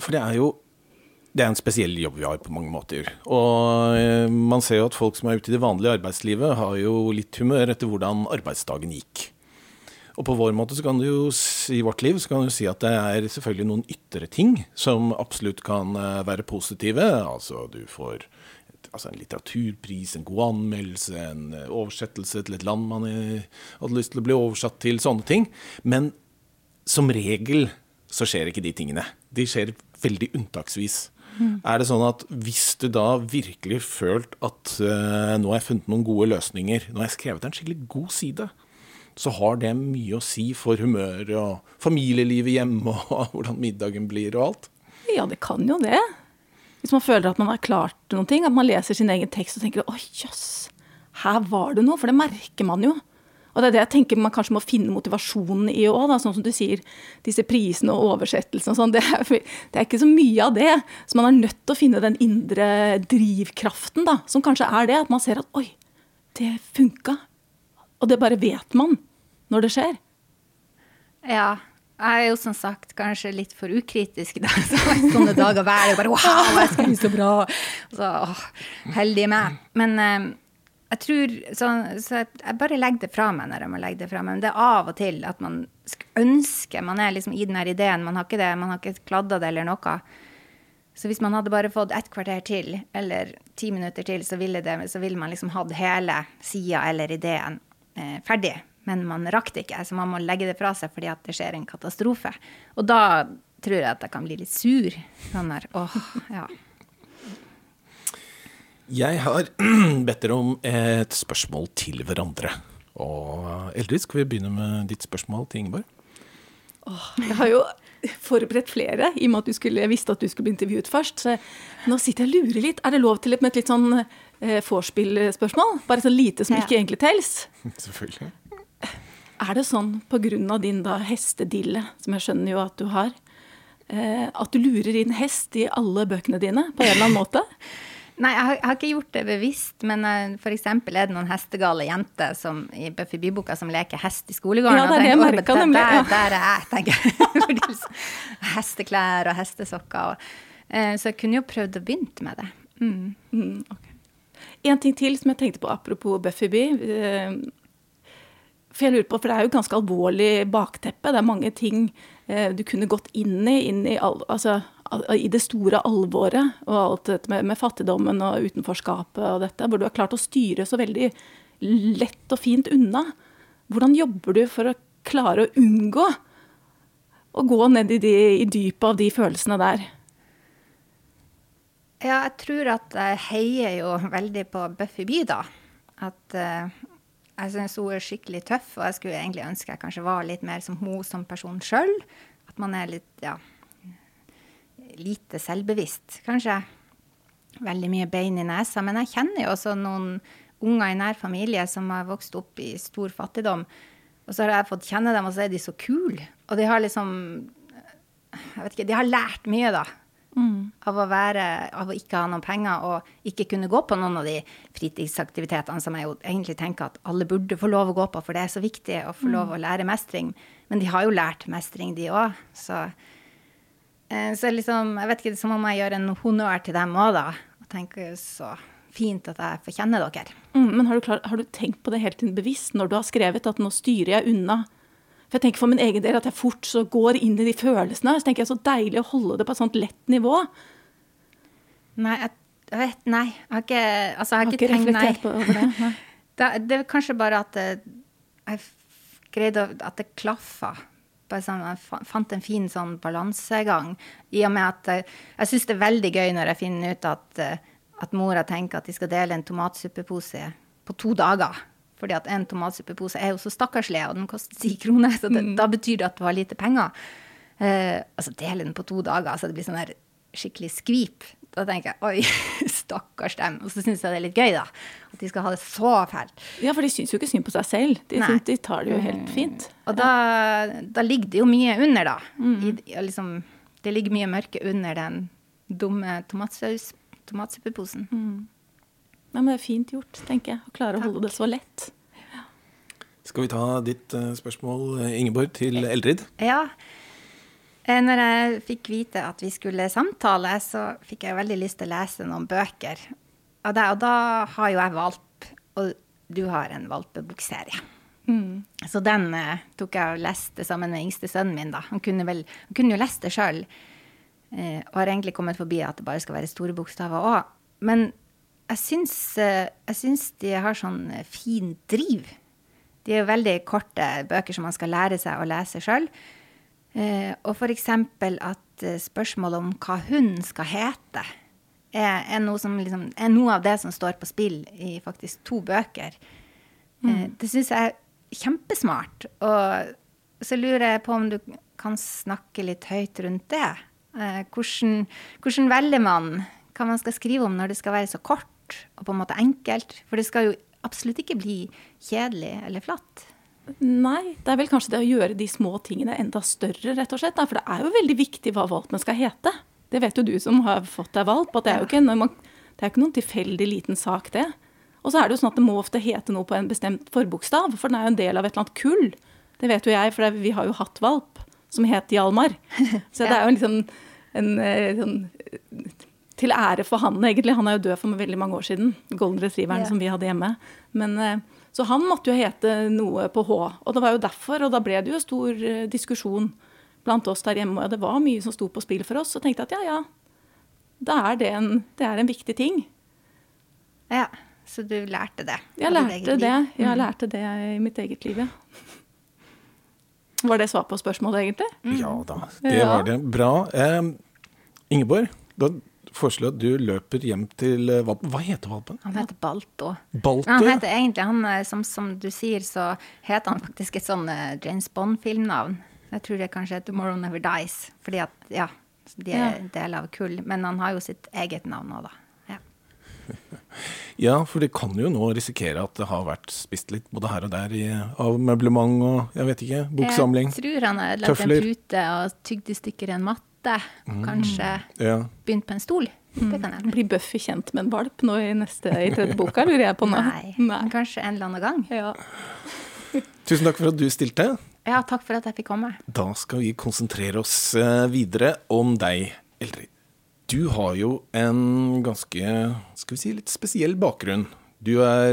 For det er jo det er en spesiell jobb vi har på mange måter. Og eh, man ser jo at folk som er ute i det vanlige arbeidslivet, har jo litt humør etter hvordan arbeidsdagen gikk. Og på vår måte så kan du jo i vårt liv så kan du si at det er selvfølgelig noen ytre ting som absolutt kan eh, være positive. Altså du får altså en litteraturpris, en god anmeldelse, en eh, oversettelse til et land man hadde lyst til å bli oversatt til, sånne ting. Men som regel så skjer ikke de tingene. De skjer veldig unntaksvis. Mm. Er det sånn at hvis du da virkelig følt at uh, nå har jeg funnet noen gode løsninger, nå har jeg skrevet en skikkelig god side, så har det mye å si for humøret og familielivet hjemme og *laughs* hvordan middagen blir og alt? Ja, det kan jo det. Hvis man føler at man har klart noen ting, at man leser sin egen tekst og tenker oi, jøss, her var det noe. For det merker man jo. Og det er det jeg tenker man kanskje må finne motivasjonen i òg, sånn som du sier. Disse prisene og oversettelsene og sånn. Det, det, er ikke så mye av det. Så man er nødt til å finne den indre drivkraften, da. Som kanskje er det. At man ser at oi, det funka. Og det bare vet man når det skjer. Ja, jeg er jo som sagt kanskje litt for ukritisk da. *laughs* Så sånne dager hver dag bare Wow, jeg skriver så bra! Så, heldig meg. Men eh, jeg tror så, så, jeg bare legger det fra meg når jeg må legge det fra meg. Men det er av og til at man ønsker Man er liksom i den her ideen. Man har ikke det, man har ikke kladda det eller noe. Så hvis man hadde bare fått et kvarter til, eller ti minutter til, så ville, det, så ville man liksom hatt hele sida eller ideen eh, ferdig men man rakk det ikke. Så man må legge det fra seg fordi at det skjer en katastrofe. Og da tror jeg at jeg kan bli litt sur. Sånn der, åh, ja. Jeg har *clears throat* bedt dere om et spørsmål til hverandre. Og Eldrid, skal vi begynne med ditt spørsmål til Ingeborg? Åh, jeg har jo forberedt flere, i og med at du skulle, jeg visste at du skulle bli intervjuet først. Så nå sitter jeg og lurer litt. Er det lov til med et litt sånn eh, vorspiel-spørsmål? Bare så lite som ja. ikke egentlig tels? *laughs* Selvfølgelig. Er det sånn pga. din da hestedille, som jeg skjønner jo at du har, eh, at du lurer inn hest i alle bøkene dine på en eller annen måte? *laughs* Nei, jeg har, jeg har, ikke gjort det bevisst, men uh, for eksempel er det noen hestegale jenter som, i Buffy Byboka som leker hest i skolegården. Ja, det er det jeg merka nemlig. Der, der, er jeg, tenker jeg. *laughs* Hesteklær og hestesokker. Og, uh, så jeg kunne jo prøvd å begynne med det. Mm. Mm, okay. En ting til som jeg tenkte på apropos Buffy By. Uh, for jeg lurer på, for det er jo ganske alvorlig bakteppe. Det er mange ting du kunne gått inn i, inn i al altså, i det store alvoret og alt dette med, med, fattigdommen og utenforskapet og dette, hvor du har klart å styre så veldig lett og fint unna. Hvordan jobber du for å klare å unngå å gå ned i, de, i dypet av de følelsene der? Ja, jeg tror at jeg heier jo veldig på Buffy Bye, da. At uh, jeg syns hun er skikkelig tøff, og jeg skulle egentlig ønske jeg kanskje var litt mer som hun som person sjøl. At man er litt, ja lite selvbevisst, kanskje. Veldig mye bein i nesa. Men jeg kjenner jo også noen unger i nær familie som har vokst opp i stor fattigdom. Og så har jeg fått kjenne dem, og så er de så kule. Og de har liksom Jeg vet ikke, de har lært mye, da. Mm. Av, å være, av å ikke ha noen penger og ikke kunne gå på noen av de fritidsaktivitetene som jeg jo egentlig tenker at alle burde få lov å gå på, for det er så viktig å få lov mm. å lære mestring. Men de har jo lært mestring, de òg. Så Eh, så liksom, jeg vet ikke, så må jeg gjøre en honnør til dem òg, da. Og tenke så fint at jeg får kjenne dere. Mm, men har du, klar, har du, tenkt på det helt bevisst når du har skrevet at nå styrer jeg unna? For jeg tenker for min egen del at jeg fort så går inn i de følelsene. Så tenker jeg så deilig å holde det på et sånt lett nivå. Nei, jeg, jeg vet Nei. Jeg har ikke, altså, jeg har, ikke, tenkt nei. På over det. *laughs* Nei. det, det er kanskje bare at eh, jeg greide at det klaffa Sånn, jeg fant en fin sånn balansegang. I og med at jeg, jeg syns det er veldig gøy når jeg finner ut at, eh, at mora tenker at de skal dele en tomatsuppepose på to dager. Fordi at en tomatsuppepose er jo så stakkarslig, og den koster ti kroner. Så det, mm. da betyr det at du har lite penger. Uh, altså dele den på to dager, så det blir sånn der skikkelig skvip. Da tenker jeg oi, *laughs* stakkars dem. Og så syns jeg det er litt gøy, da. At de skal ha det så fælt. Ja, for de syns jo ikke synd på seg selv. De, synes, de tar det jo helt mm. fint. Og da, da ligger det jo mye under, da. Mm. I, liksom, det ligger mye mørke under den dumme tomatsaus, tomatsuppeposen. Mm. Ja, men det er fint gjort, tenker jeg. Å klare å holde det så lett. Skal vi ta ditt uh, spørsmål, Ingeborg, til Eldrid? Ja. Eh, når jeg fikk vite at vi skulle samtale, så fikk jeg veldig lyst til å lese noen bøker. Og da, og da har jo jeg valp, og du har en valpebokserie. Mm. Så den eh, tok jeg og leste sammen med yngste sønnen min. da. Han kunne, vel, han kunne jo lest det sjøl. Eh, og har egentlig kommet forbi at det bare skal være store bokstaver òg. Men jeg syns, uh, jeg syns de har sånn fin driv. De er jo veldig korte bøker som man skal lære seg å lese sjøl. Eh, og f.eks. at eh, spørsmålet om hva hunden skal hete, er, er, noe som, liksom, er, noe av det som står på spill i faktisk to bøker. Eh, mm. det syns jeg er kjempesmart. Og så lurer jeg på om du kan snakke litt høyt rundt det. Eh, hvordan, hvordan velger man hva man skal skrive om når det skal være så kort og på en måte enkelt? For det skal jo absolutt ikke bli kjedelig eller flatt. Nei, det er vel kanskje det å gjøre de små tingene enda større, rett og slett. For det er jo veldig viktig hva valpen skal hete. Det vet jo du som har fått deg valp, at det er jo ikke, man, det er ikke noen tilfeldig liten sak, det. Og så er det jo sånn at det må ofte hete noe på en bestemt forbokstav, for den er jo en del av et eller annet kull. Det vet jo jeg, for vi har jo hatt valp som het Hjalmar. *laughs* Så det er jo liksom en, en sånn til ære for han, egentlig. Han er jo død for veldig mange år siden. Golden retrieveren yeah. som vi hadde hjemme. Men eh, så han måtte jo hete noe på H. Og det var jo derfor, og da ble det jo stor eh, diskusjon blant oss der hjemme. Og det var mye som sto på spill for oss. Og tenkte at ja, ja, da er det en, det er en viktig ting. Ja, så du lærte det? Jeg lærte det. Jeg mm. lærte det i mitt eget liv, ja. Var det svar på spørsmålet, egentlig? Mm. Ja da, det var det. Bra. Eh, Ingeborg, da foreslå at du løper hjem til eh, valpen. Hva heter valpen? Han heter Balto. Balto? han heter egentlig, han, eh, som, som, du sier, så heter han faktisk et sånn uh, James Bond-filmnavn. Jeg tror det kanskje er 'Tomorrow Never Dies', fordi at, ja, de er ja. del av kull. Men han har jo sitt eget navn òg, da. Ja. *laughs* ja, for det kan jo nå risikere at det har vært spist litt både her og der i, av møblement og jeg vet ikke, boksamling. Jeg tror han har lagt en pute og tygd i stykker en matte matte, og kanskje Ja. begynt på en stol. Det kan hende. Blir Buffy kjent med en valp nå i neste i tredje boka, lurer jeg på nå. Nei, *laughs* Nei. kanskje en eller annen gang. Ja. Tusen takk for at du stilte. Ja, takk for at jeg fikk komme. Da skal vi konsentrere oss eh, videre om deg, Eldrid. Du har jo en ganske skal vi si, litt spesiell bakgrunn. Du er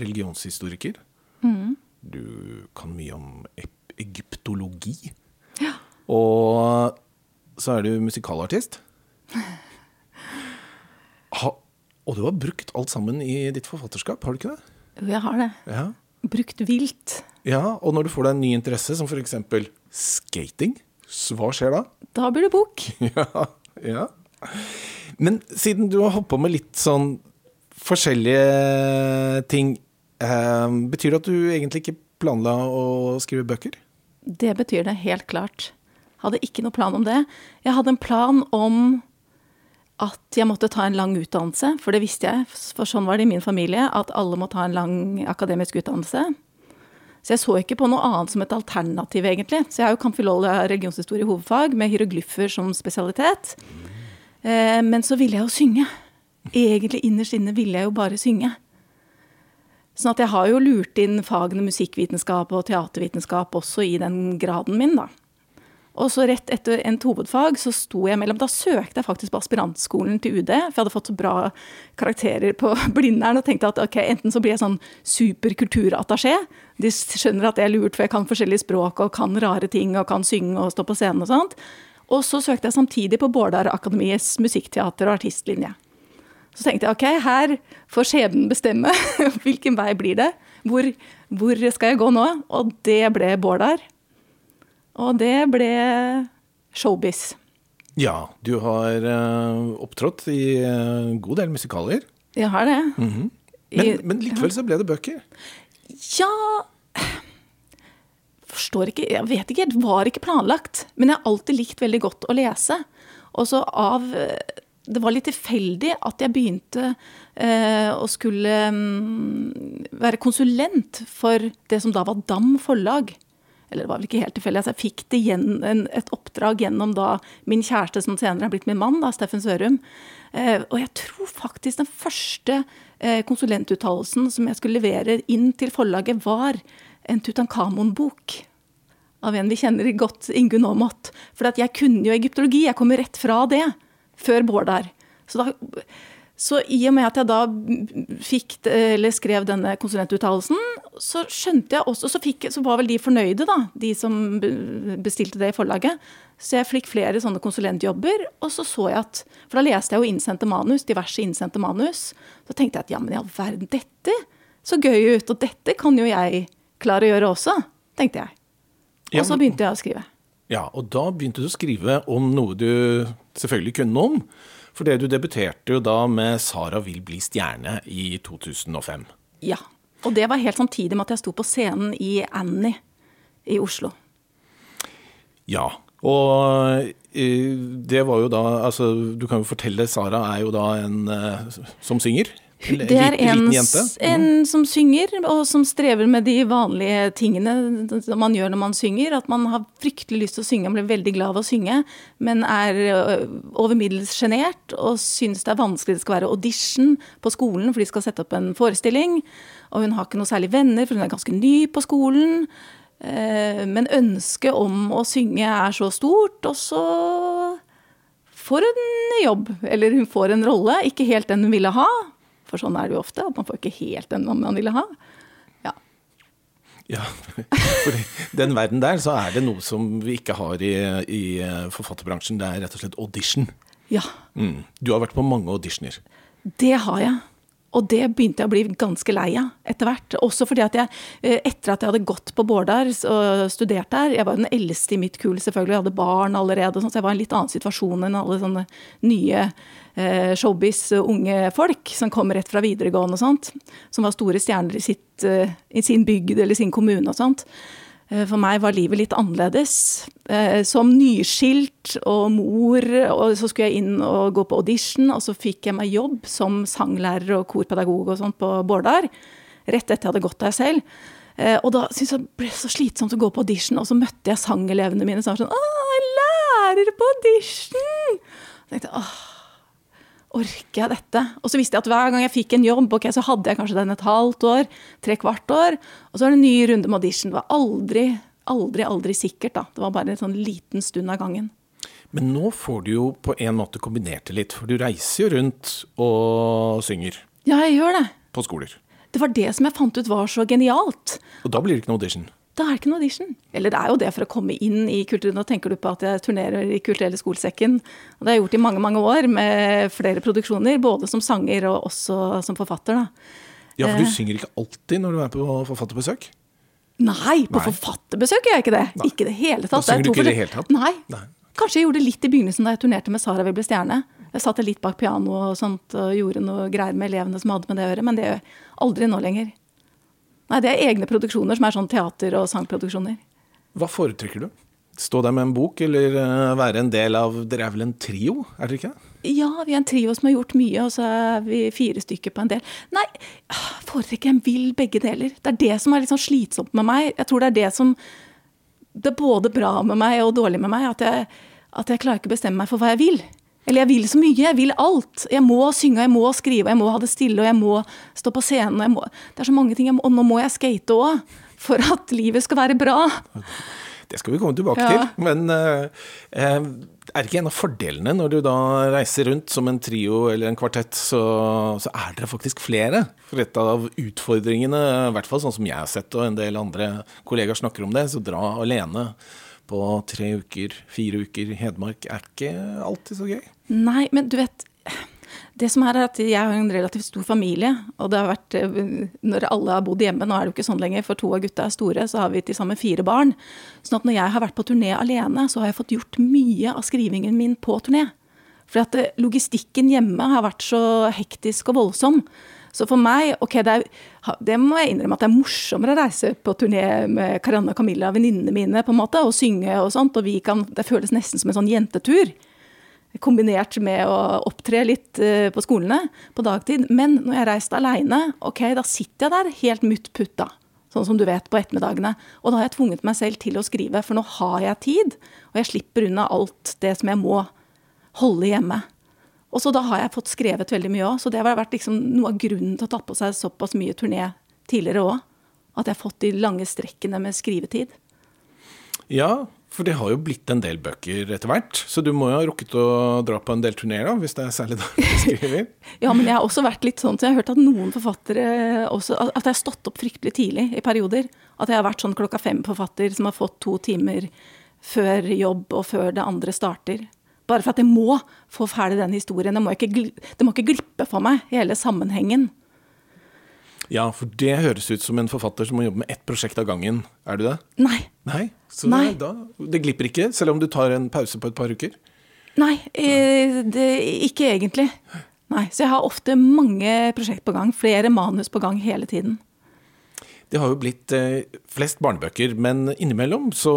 religionshistoriker. religionshistoriker. Du kan mye om egyptologi. Ja. Og så er du musikalartist. Ha, og du har brukt alt sammen i ditt forfatterskap, har du ikke det? Jo, jeg har det. Ja. Brukt vilt. ja, og når du får deg en ny interesse, som f.eks. skating, så hva skjer da? *laughs* Da blir det bok. Ja, ja. Men siden du har holdt på med litt sånn forskjellige ting, eh, betyr det at du egentlig ikke planla å skrive bøker? Det betyr det helt klart. Hadde ikke noe plan om det. Jeg hadde en plan om at jeg måtte ta en lang utdannelse, for det visste jeg, for sånn var det i min familie, at alle må ta en lang akademisk utdannelse. Så jeg så ikke på noe annet som et alternativ, egentlig. Så jeg har jo Camfilol religionshistorie i hovedfag, med hieroglyffer som spesialitet. Eh, men så ville jeg jo synge. Egentlig innerst inne ville jeg jo bare synge. Sånn at jeg har jo lurt inn fagene musikkvitenskap og teatervitenskap også i den graden min, da. Og så rett etter endt hovedfag så sto jeg mellom Da søkte jeg faktisk på aspirantskolen til UD, for jeg hadde fått så bra karakterer på *laughs* Blindern og tenkte at ok, enten så blir jeg sånn superkulturattaché. De skjønner at jeg er lurt, for jeg kan forskjellige språk og kan rare ting og kan synge og stå på scenen og sånt. Og så søkte jeg samtidig på Bårdar Akademiets musikkteater og artistlinje. Så tenkte jeg ok, her får skjebnen bestemme. *laughs* Hvilken vei blir det? Hvor, hvor skal jeg gå nå? Og det ble Bårdar. Og det ble showbiz. Ja, du har eh, opptrådt i eh, en god del musikaler. Jeg har det. Men, I- men likevel så ble det bøker. Ja Forstår ikke Jeg vet ikke helt. Var ikke planlagt. Men jeg har alltid likt veldig godt å lese. Og så av Det var litt tilfeldig at jeg begynte eh, å skulle um, være konsulent for det som da var Dam forlag. Eller det var vel ikke helt tilfeldig. Altså jeg fikk det gjen, en, et oppdrag gjennom da min kjæreste, som senere har blitt min mann, da, Steffen Sørum. Eh, og jeg tror faktisk den første eh, konsulentuttalelsen som jeg skulle levere inn til forlaget, var en Tutankhamon-bok. Av en vi kjenner godt, Ingunn Aamodt. For jeg kunne jo egyptologi, jeg kom rett fra det. Før Bårdar. Så, da, så i og med at jeg da fikk, eller skrev denne konsulentuttalelsen, så skjønte jeg også Så, fikk, så var vel de fornøyde, da, de som bestilte det i forlaget. Så jeg fikk flere sånne konsulentjobber, og så så jeg at For da leste jeg jo innsendte manus, diverse innsendte manus. Så tenkte jeg at ja, men i all verden, dette så gøy ut, og dette kan jo jeg klare å gjøre også, tenkte jeg. Og så begynte jeg å skrive. Ja, og da begynte du å skrive om noe du selvfølgelig kunne om. For det du debuterte jo da med 'Sara vil bli stjerne' i 2005. Ja. Og det var helt samtidig med at jeg sto på scenen i Annie i Oslo. Ja. Og eh, det var jo da Altså, du kan jo fortelle, Sara er jo da en eh, som synger. Det er en, en som synger, og som strever med de vanlige tingene man gjør når man synger. At man har fryktelig lyst til å synge, man blir veldig glad av å synge, men er ø, over middels sjenert og syns det er vanskelig det skal være audition på skolen, for de skal sette opp en forestilling. Og hun har ikke noe særlig venner, for hun er ganske ny på skolen. Eh, Men ønsket om å synge er så stort, og så får hun jobb. Eller hun får en rolle, ikke helt den hun ville ha. For sånn er det jo ofte, at man får ikke helt den man ville ha. Ja. Ja, *laughs* for i den verden der så er det noe som vi ikke har i, i forfatterbransjen. Det er rett og slett audition. ja. Mm. Du har vært på mange auditioner. Det har jeg. Og det begynte jeg å bli ganske lei av etter hvert. Også fordi at jeg, eh, etter at jeg hadde gått på Bårdar og studert der Jeg var den eldste i mitt kull, selvfølgelig. Jeg hadde barn allerede, så jeg var i en litt annen situasjon enn alle sånne nye eh, showbiz, unge folk som kom rett fra videregående og sånt. Som var store stjerner i, sitt, eh, i sin bygd eller sin kommune og sånt. Eh, For meg var livet litt annerledes. Eh, Som nyskilt og mor, og så skulle jeg inn og gå på audition, og så fikk jeg meg jobb som sanglærer og korpedagog og sånt på Bårdar. Rett etter jeg hadde gått der selv. Eh, Og da syntes jeg det ble så slitsomt å gå på audition, og så møtte jeg sangelevene mine som var sånn Å, jeg lærer på audition! Så tenkte jeg, åh, orker jeg dette? Og så visste jeg at hver gang jeg fikk en jobb, okay, så hadde jeg kanskje den et halvt år, tre kvart år. Og så var det en ny runde med audition. Det var aldri, aldri, aldri sikkert. da. Det var bare en sånn liten stund av gangen. Men nå får du jo på en måte kombinert det litt, for du reiser jo rundt og synger Ja, jeg gjør det. på skoler. Det var det som jeg fant ut var så genialt. Og da blir det ikke noe audition. Da er det ikke noe audition. Eller det er jo det for å komme inn i kulturen. Nå tenker du på at jeg turnerer i Kulturelle skolesekken. Og det har jeg gjort i mange, mange år med flere produksjoner. Både som sanger og også som forfatter. da. Ja, for du Eh. synger ikke alltid når du er på forfatterbesøk? Nei, på Nei. forfatterbesøk gjør jeg ikke det. Nei. Ikke i det hele tatt. Er synger du ikke i det hele tatt? Nei. Nei. Kanskje jeg gjorde det litt i begynnelsen da jeg turnerte med Sara vil bli stjerne. Jeg satt litt bak piano og sånt og gjorde noe greier med elevene som hadde med det å gjøre, men det gjør jeg aldri nå lenger. Nei, det er egne produksjoner som er sånn teater- og sangproduksjoner. Hva foretrekker du? Stå der med en bok, eller eh, være en del av Dere er vel en trio, er dere ikke? Ja, vi er en trio som har gjort mye, og så er vi fire stykker på en del. Nei, foretrekker jeg vil begge deler. Det er det som er litt sånn slitsomt med meg. Jeg tror det er det som Det er både bra med meg og dårlig med meg, at jeg, at jeg klarer ikke å bestemme meg for hva jeg vil. Eller jeg vil så mye, jeg vil alt. Jeg må synge, jeg må skrive, jeg må ha det stille, og jeg må stå på scenen. må, det er så mange ting må, Og nå må jeg skate òg, for at livet skal være bra. Det skal vi komme tilbake Ja. til. Men eh, eh, er ikke en av fordelene når du da reiser rundt som en trio eller en kvartett, så, så er dere faktisk flere? For et av utfordringene, i hvert fall sånn som jeg har sett og en del andre kollegaer snakker om det, så dra alene på tre uker, fire uker i Hedmark er ikke alltid så gøy. Nei, men du vet Det som er, at jeg har en relativt stor familie. Og det har vært eh, Når alle har bodd hjemme, nå er det jo ikke sånn lenger, for to av gutta er store, så har vi til sammen fire barn. Sånn at når jeg har vært på turné alene, så har jeg fått gjort mye av skrivingen min på turné. For at eh, logistikken hjemme har vært så hektisk og voldsom. Så for meg, ok, det, er, det må jeg innrømme at det er morsommere å reise på turné med Karianne og Camilla, venninnene mine, på en måte, og synge og sånt. Og kan, det føles nesten som en sånn jentetur. Kombinert med å opptre litt eh, på skolene på dagtid. Men når jeg har reist aleine, ok, da sitter jeg der helt mutt putta. Sånn som du vet, på ettermiddagene. Og da har jeg tvunget meg selv til å skrive, for nå har jeg tid. Og jeg slipper unna alt det som jeg må holde hjemme. Og så da har jeg fått skrevet veldig mye òg. Så det har vært liksom noe av grunnen til å ta på seg såpass mye turné tidligere òg. At jeg har fått de lange strekkene med skrivetid. Ja, for det har jo blitt en del bøker etter hvert, så du må jo ha rukket å dra på en del turneer, da, hvis det er særlig da du skriver. Ja, men jeg har også vært litt sånn, så jeg har hørt at noen forfattere også At jeg har stått opp fryktelig tidlig i perioder. At jeg har vært sånn klokka fem-forfatter som har fått to timer før jobb og før det andre starter. Bare for at jeg må få ferdig den historien. Det må ikke, det må ikke glippe for meg, hele sammenhengen. Ja, for det høres ut som en forfatter som må jobbe med ett prosjekt av gangen. Er du det? Nei. Nei. Så Nei. Da, det glipper ikke, selv om du tar en pause på et par uker? Nei, eh, det, ikke egentlig. Nei, Så jeg har ofte mange prosjekt på gang. Flere manus på gang hele tiden. Det har jo blitt eh, flest barnebøker, men innimellom så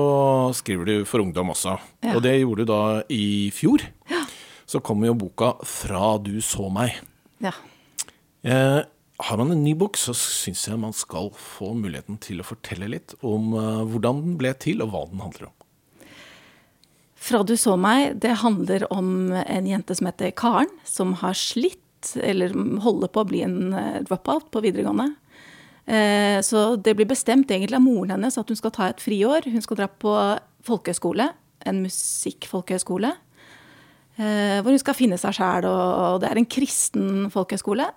skriver du for ungdom også. Ja. Og det gjorde du da i fjor. Så kommer jo boka 'Fra du så meg'. Ja. Eh, har man en ny bok, så syns jeg man skal få muligheten til å fortelle litt om eh, hvordan den ble til, og hva den handler om. Fra du så meg, det handler om en jente som heter Karen, som har slitt, eller holder på å bli en eh, dropout på videregående. Eh, Så det blir bestemt egentlig av moren hennes at hun skal ta et friår. Hun skal dra på folkehøyskole, en musikkfolkehøyskole. eh, Hvor hun skal finne seg sjæl, og det er en kristen folkehøyskole.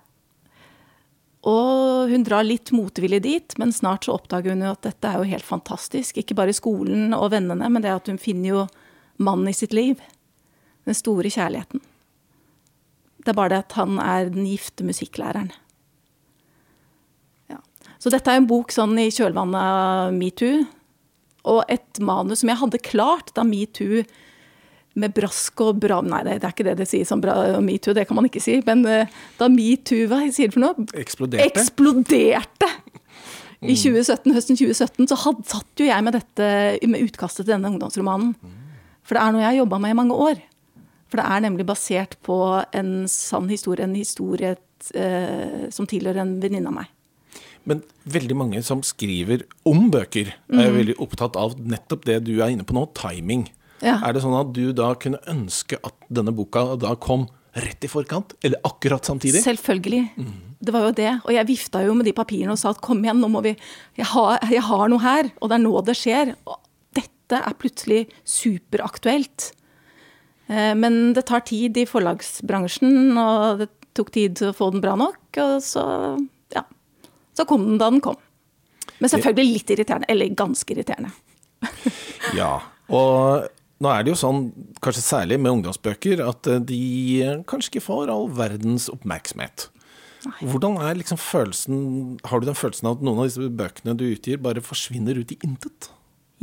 Og hun drar litt motvillig dit, men snart så oppdager hun jo at dette er jo helt fantastisk. Ikke bare skolen og vennene, men det at hun finner jo mannen i sitt liv. Den store kjærligheten. Det er bare det at han er den gifte musikklæreren. Så dette er en bok sånn i kjølvannet av metoo. Og et manus som jeg hadde klart da metoo med brask og bram Nei, det er ikke det det sies om metoo, det kan man ikke si. Men eh, da metoo Hva sier du for noe? Eksploderte. Eksploderte! I 2017, høsten 2017 så had, satt jo jeg med dette, med utkastet til denne ungdomsromanen. For det er noe jeg har jobba med i mange år. For det er nemlig basert på en sann historie, en historie eh, som tilhører en venninne av meg. Men veldig mange som skriver om bøker, er Mm. veldig opptatt av nettopp det du er inne på nå, timing. Ja. Er det sånn at du da kunne ønske at denne boka da kom rett i forkant, eller akkurat samtidig? Selvfølgelig. Det var jo det. Og jeg vifta jo med de papirene og sa at kom igjen, nå må vi Jeg har, jeg har noe her, og det er nå det skjer. Og dette er plutselig superaktuelt. Eh, Men det tar tid i forlagsbransjen, og det tok tid til å få den bra nok. Og så. Så kom den da den kom. Men selvfølgelig litt irriterende. Eller ganske irriterende. *laughs* Ja, og nå er det jo sånn, kanskje særlig med ungdomsbøker, at eh, de kanskje ikke får all verdens oppmerksomhet. Hvordan er liksom følelsen Har du den følelsen av at noen av disse bøkene du utgir, bare forsvinner ut i intet?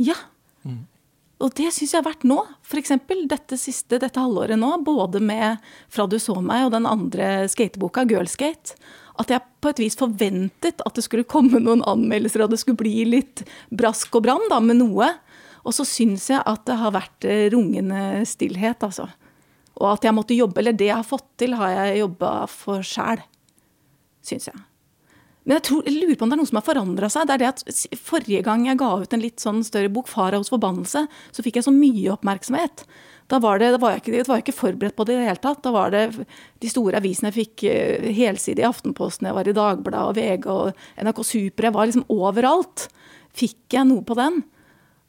Ja. Og det syns jeg har vært nå. F.eks. dette siste, dette halvåret nå, både med 'Fra du så meg' og den andre skateboka, 'Girlskate'. At jeg på et vis forventet at det skulle komme noen anmeldelser, og det skulle bli litt brask og brann da, med noe. Og så syns jeg at det har vært eh, rungende stillhet, altså. Og at jeg måtte jobbe, eller det jeg har fått til, har jeg jobba for sjæl. Syns jeg. Men jeg, tror, jeg lurer på om det er noe som har forandra seg. Det er det at Forrige gang jeg ga ut en litt sånn større bok, 'Faraos forbannelse', så fikk jeg så mye oppmerksomhet. Da var det, da var jeg ikke, var jeg ikke forberedt på det i det hele tatt. Da var det de store avisene jeg fikk eh, helside i Aftenposten, jeg var i Dagbladet og VG og NRK Super. Jeg var liksom overalt. Fikk jeg noe på den?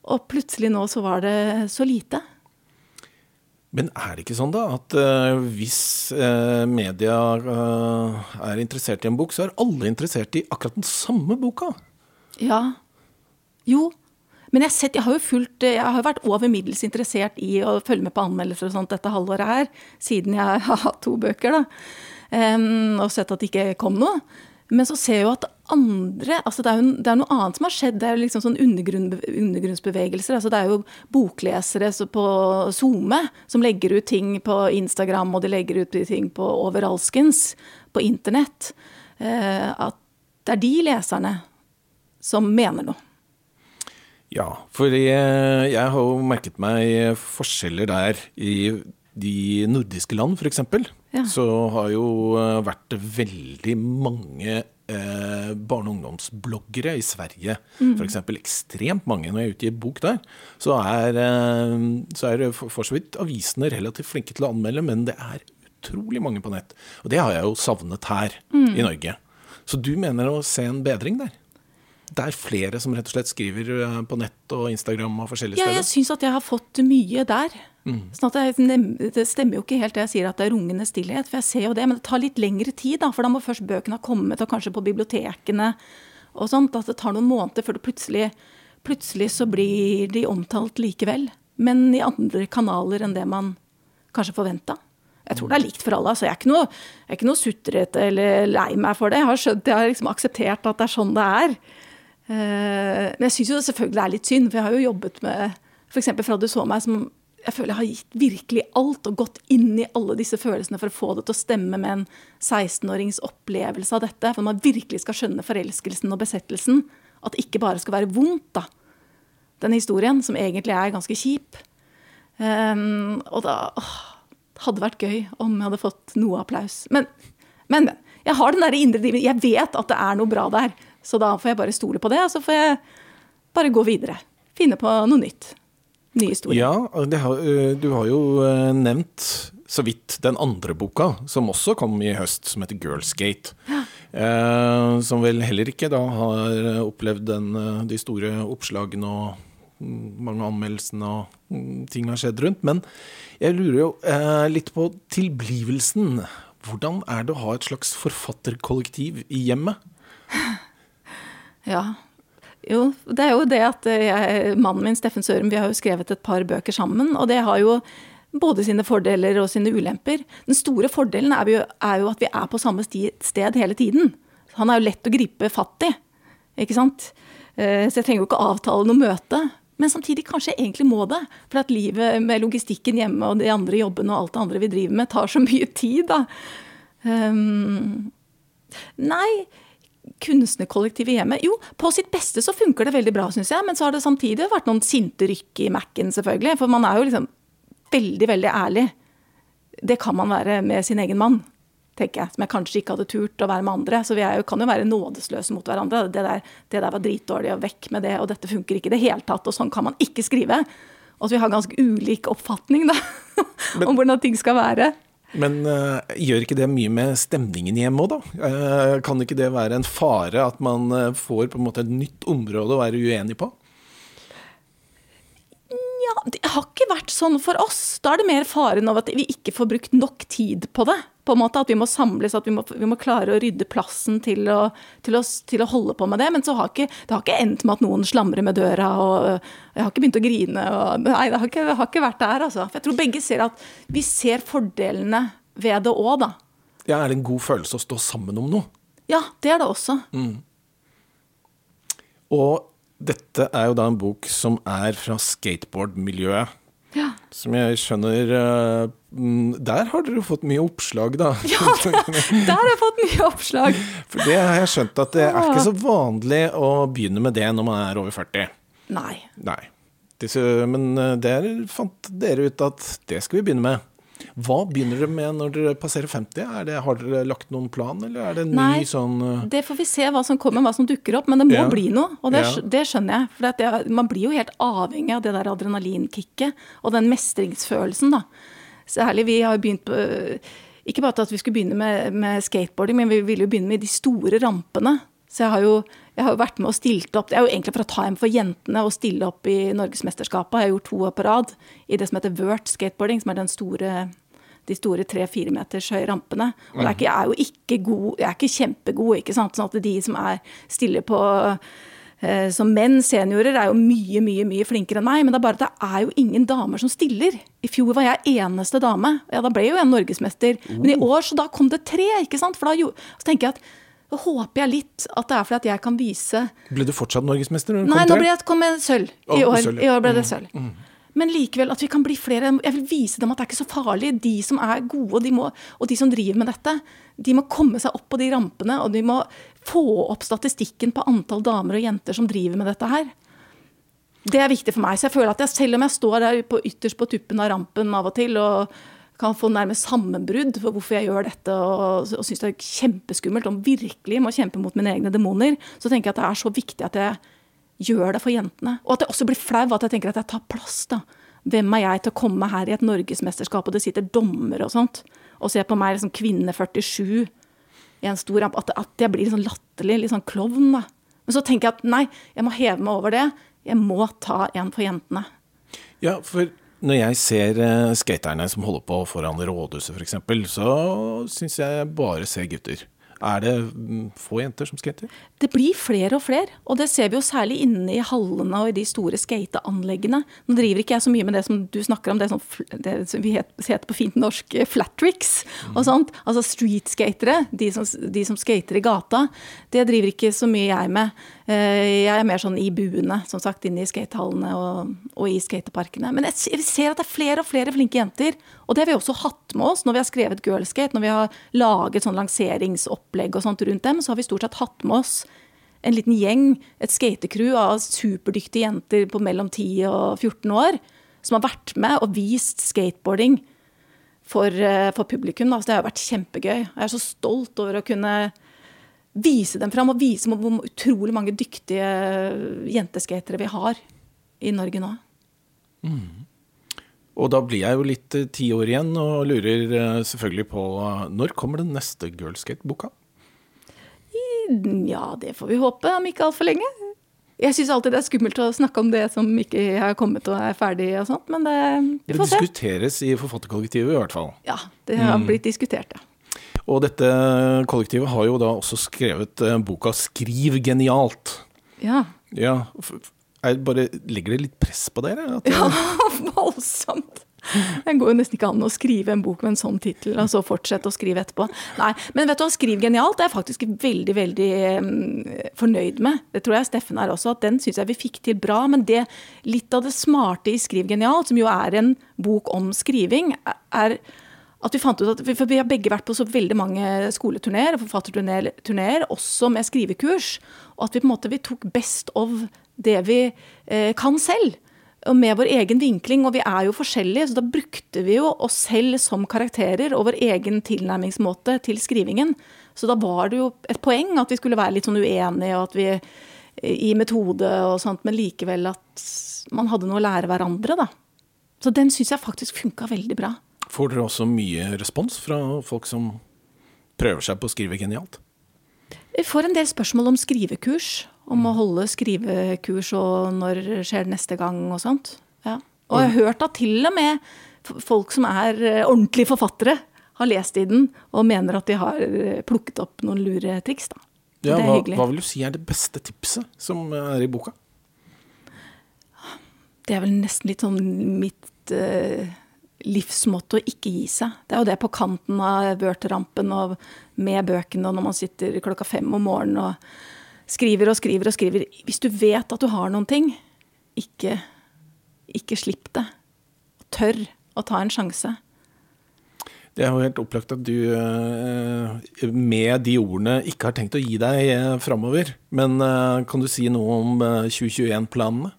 Og plutselig nå så var det så lite. Men er det ikke sånn da at uh, hvis uh, media uh, er interessert i en bok, så er alle interessert i akkurat den samme boka? Ja. Jo. Men jeg, sett, jeg har jo fulgt, jeg har vært over middels interessert i å følge med på anmeldelser og sånt dette halvåret her, siden jeg har *laughs* hatt to bøker, da. Um, og sett at det ikke kom noe. Men så ser jeg jo at andre altså Det er jo det er noe annet som har skjedd. Det er jo liksom sånn undergrunn, undergrunnsbevegelser. altså Det er jo boklesere på SoMe som legger ut ting på Instagram, og de legger ut ting på overalskens på internett. Uh, at det er de leserne som mener noe. Ja, for jeg, jeg har jo merket meg forskjeller der i de nordiske land, f.eks. Ja. Så har jo eh, vært veldig mange eh, barne- og ungdomsbloggere i Sverige. For f.eks. ekstremt mange. Når jeg utgir bok der, så er, eh, så er for så vidt avisene relativt flinke til å anmelde, men det er utrolig mange på nett. Og det har jeg jo savnet her i Norge. Så du mener å se en bedring der? Det er flere som rett og slett skriver eh, på nett og Instagram og forskjellige Ja, jeg steder? syns at jeg har fått mye der. Sånn at jeg, det stemmer jo ikke helt det jeg sier at det er rungende stillhet, for jeg ser jo det. Men det tar litt lengre tid, da, for da må først bøkene ha kommet, og kanskje på bibliotekene og sånt. At det tar noen måneder før det plutselig, plutselig så blir de omtalt likevel. Men i andre kanaler enn det man kanskje forventa. Jeg tror det er likt for alle. altså Jeg er ikke noe, jeg er ikke noe sutrete eller lei meg for det. Jeg har skjønt, jeg har liksom akseptert at det er sånn det er. Eh, Men jeg syns jo det er litt synd, for jeg har jo jobbet med f.eks. fra du så meg, som jeg føler jeg har gitt virkelig alt og gått inn i alle disse følelsene for å få det til å stemme med en 16-årings opplevelse av dette. For man virkelig skal skjønne forelskelsen og besettelsen. At det ikke bare skal være vondt, da. Den historien, som egentlig er ganske kjip. Um, og da åh, det hadde vært gøy om jeg hadde fått noe applaus. Men, men, men. Jeg har den der indre driven. Jeg vet at det er noe bra der. Så da får jeg bare stole på det, og så får jeg bare gå videre. Finne på noe nytt. Ny historie. Ja, har, du har jo nevnt så vidt den andre boka, som også kom i høst, som heter Girlsgate. Eh, som vel heller ikke da har opplevd den, de store oppslagene og mm, mange anmeldelsene og mm, ting har skjedd rundt. Men jeg lurer jo eh, litt på tilblivelsen. Hvordan er det å ha et slags forfatterkollektiv i hjemmet? *laughs* Ja. Jo, det er jo det at jeg, mannen min, Steffen Sørum, vi har jo skrevet et par bøker sammen. Og det har jo både sine fordeler og sine ulemper. Den store fordelen er jo, er jo at vi er på samme sted hele tiden. Han er jo lett å gripe fatt i, ikke sant. Eh, Så jeg trenger jo ikke avtale noe møte. Men samtidig kanskje jeg egentlig må det. For at livet med logistikken hjemme og de andre jobbene og alt det andre vi driver med, tar så mye tid, da. Um, nei, kunstnerkollektivet hjemme Jo, på sitt beste så funker det veldig bra, syns jeg. Men så har det samtidig vært noen sinte rykk i Mac-en, selvfølgelig. For man er jo liksom veldig, veldig ærlig. Det kan man være med sin egen mann, tenker jeg. Som jeg kanskje ikke hadde turt å være med andre. Så vi jo, kan jo være nådesløse mot hverandre. Det der, det der var dritdårlig, og vekk med det, og dette funker ikke i det hele tatt, og sånn kan man ikke skrive. Og at vi har ganske ulik oppfatning da, *laughs* om hvordan ting skal være. Men uh, gjør ikke det mye med stemningen hjemme òg, da? Uh, kan ikke det være en fare at man uh, får på en måte et nytt område å være uenig på? Ja, det har ikke vært sånn for oss. Da er det mer faren over at vi ikke får brukt nok tid på det. På en måte At vi må samles, at vi må, vi må klare å rydde plassen til å, til, å, til å, holde på med det. Men så har ikke, det har ikke endt med at noen slamrer med døra, og jeg har ikke begynt å grine. Og, nei, det har ikke, har ikke vært der, altså. For jeg tror begge ser at vi ser fordelene ved det òg, da. Ja, Er det en god følelse å stå sammen om noe? Ja, det er det også. Mm. Og dette er jo da en bok som er fra skateboardmiljøet. Ja. Som jeg skjønner uh, Der har dere fått mye oppslag, da. *laughs* Ja, der har jeg fått mye oppslag. For det har jeg skjønt at det er ikke så vanlig å begynne med det når man er over 40. Nei. Nei. Men eh, der fant dere ut at det skal vi begynne med. Hva begynner dere med når dere passerer 50? Det, har dere lagt noen plan, eller er det en Nei, ny sånn uh... Det får vi se hva som kommer, hva som dukker opp. Men det må Ja. bli noe, og det, Ja. det skjønner jeg. For det, man blir jo helt avhengig av det der adrenalinkicket og den mestringsfølelsen, da. Særlig vi har begynt på Ikke bare at vi skulle begynne med, med skateboarding, men vi ville jo begynne med de store rampene. Så jeg har jo jeg har jo vært med og stilt opp Det er jo egentlig ta hjem for jentene og stille opp i Norgesmesterskapet. Jeg har gjort to år på rad i det som heter vert skateboarding, som er den store de store tre-fire meters høye rampene. Og er ikke, jeg er jo ikke god, jeg er ikke kjempegod, ikke sant. Sånn at de som er stille på eh, som menn, seniorer, er jo mye, mye mye flinkere enn meg. Men det er bare at det er jo ingen damer som stiller. I fjor var jeg eneste dame. Ja, da ble jo jeg norgesmester. Men i år, så da kom det tre, ikke sant. For da jo, så tenker jeg at da håper jeg litt at det er fordi at jeg kan vise Ble du fortsatt norgesmester? Nei, nå ble jeg kom jeg sølv. I år. Mm, I år ble det sølv. Men likevel at vi kan bli flere. Jeg vil vise dem at det er ikke så farlig. De som er gode, de må, og de som driver med dette, de må komme seg opp på de rampene. Og de må få opp statistikken på antall damer og jenter som driver med dette her. Det er viktig for meg. Så jeg føler at jeg, selv om jeg står der på, ytterst på tuppen av rampen av og til og kan få nærmest sammenbrudd for hvorfor jeg gjør dette og, og syns det er kjempeskummelt og virkelig må kjempe mot mine egne demoner, så tenker jeg at det er så viktig at jeg gjør det for jentene. Og at jeg også blir flau, at jeg tenker at jeg tar plass. da. Hvem er jeg til å komme her i et norgesmesterskap, og det sitter dommere og sånt, og ser på meg liksom kvinne 47 i en stor at, at jeg blir litt sånn latterlig, litt sånn klovn, da. Men så tenker jeg at nei, jeg må heve meg over det. Jeg må ta en for jentene. Ja, for når jeg ser uh, skaterne som holder på foran rådhuset f.eks., så syns jeg bare ser gutter. Er det mm, få jenter som skater? Det blir flere og flere, og det ser vi jo særlig inne i hallene og i de store skateanleggene. Nå driver ikke jeg så mye med det som du snakker om, det som, det som vi heter på fint norsk eh, flat tricks og sånt. Altså streetskatere, de som, de som skater i gata. Det driver ikke så mye jeg med. Eh, Jeg er mer sånn i buene, som sagt, inne i skatehallene og, og i skateparkene. Men jeg ser at det er flere og flere flinke jenter. Og det har vi også hatt med oss når vi har skrevet Girlskate, når vi har laget sånn lanseringsopplegg og sånt rundt dem, så har vi stort sett hatt med oss en liten gjeng, et skatecrew av superdyktige jenter på mellom 10 og 14 år, som har vært med og vist skateboarding for, eh, for publikum. Da. Så det har vært kjempegøy. Jeg er så stolt over å kunne vise dem fram, og vise hvor utrolig mange dyktige jenteskatere vi har i Norge nå. Og da blir jeg jo litt eh, ti år igjen og lurer eh, selvfølgelig på eh, når kommer den neste Girlskate-boka? Ja, det får vi håpe, om ikke altfor lenge. Jeg syns alltid det er skummelt å snakke om det som ikke har kommet og er ferdig og sånt, men det, vi får se. Det diskuteres i forfatterkollektivet i hvert fall. Ja, det har blitt diskutert, ja. Og dette kollektivet har jo da også skrevet eh, boka 'Skriv genialt'. Ja, Ja, er, bare Legger det litt press på dere? At, ja *laughs* voldsomt. Det går jo nesten ikke an å skrive en bok med en sånn tittel, og så fortsette å skrive etterpå. Nei, Men vet du hva, Skriv genialt er jeg faktisk veldig veldig fornøyd med. Det tror jeg Steffen er også, at den syns jeg vi fikk til bra. Men det, litt av det smarte i Skriv genialt, som jo er en bok om skriving, er at vi fant ut at, for Vi har begge vært på så veldig mange skoleturneer og forfatterturneer, også med skrivekurs. Og at vi på en måte vi tok best of det vi eh, kan selv. Og med vår egen vinkling, og vi er jo forskjellige, så da brukte vi jo oss selv som karakterer og vår egen tilnærmingsmåte til skrivingen. Så da var det jo et poeng at vi skulle være litt sånn uenige, og at vi i metode og sånt, men likevel at man hadde noe å lære hverandre, da. Så den syns jeg faktisk funka veldig bra. Får dere også mye respons fra folk som prøver seg på å skrive genialt? Vi får en del spørsmål om skrivekurs. Om å holde skrivekurs og når skjer det neste gang og sånt. Ja. Og jeg har hørt at til og med folk som er eh, ordentlige forfattere, har lest i den og mener at de har eh, plukket opp noen lure triks. da. Ja, det er hva, hyggelig. hva vil du si er det beste tipset som er i boka? Det er vel nesten litt sånn mitt eh, livsmotto ikke gi seg. Det er jo det på kanten av Word-rampen og med bøkene og når man sitter klokka fem om morgenen og skriver og skriver og skriver. Hvis du vet at du har noen ting, ikke, ikke slipp det. Tør å ta en sjanse. Det er jo helt opplagt at du eh, med de ordene ikke har tenkt å gi deg eh, framover. Men eh, kan du si noe om eh, 2021-planene?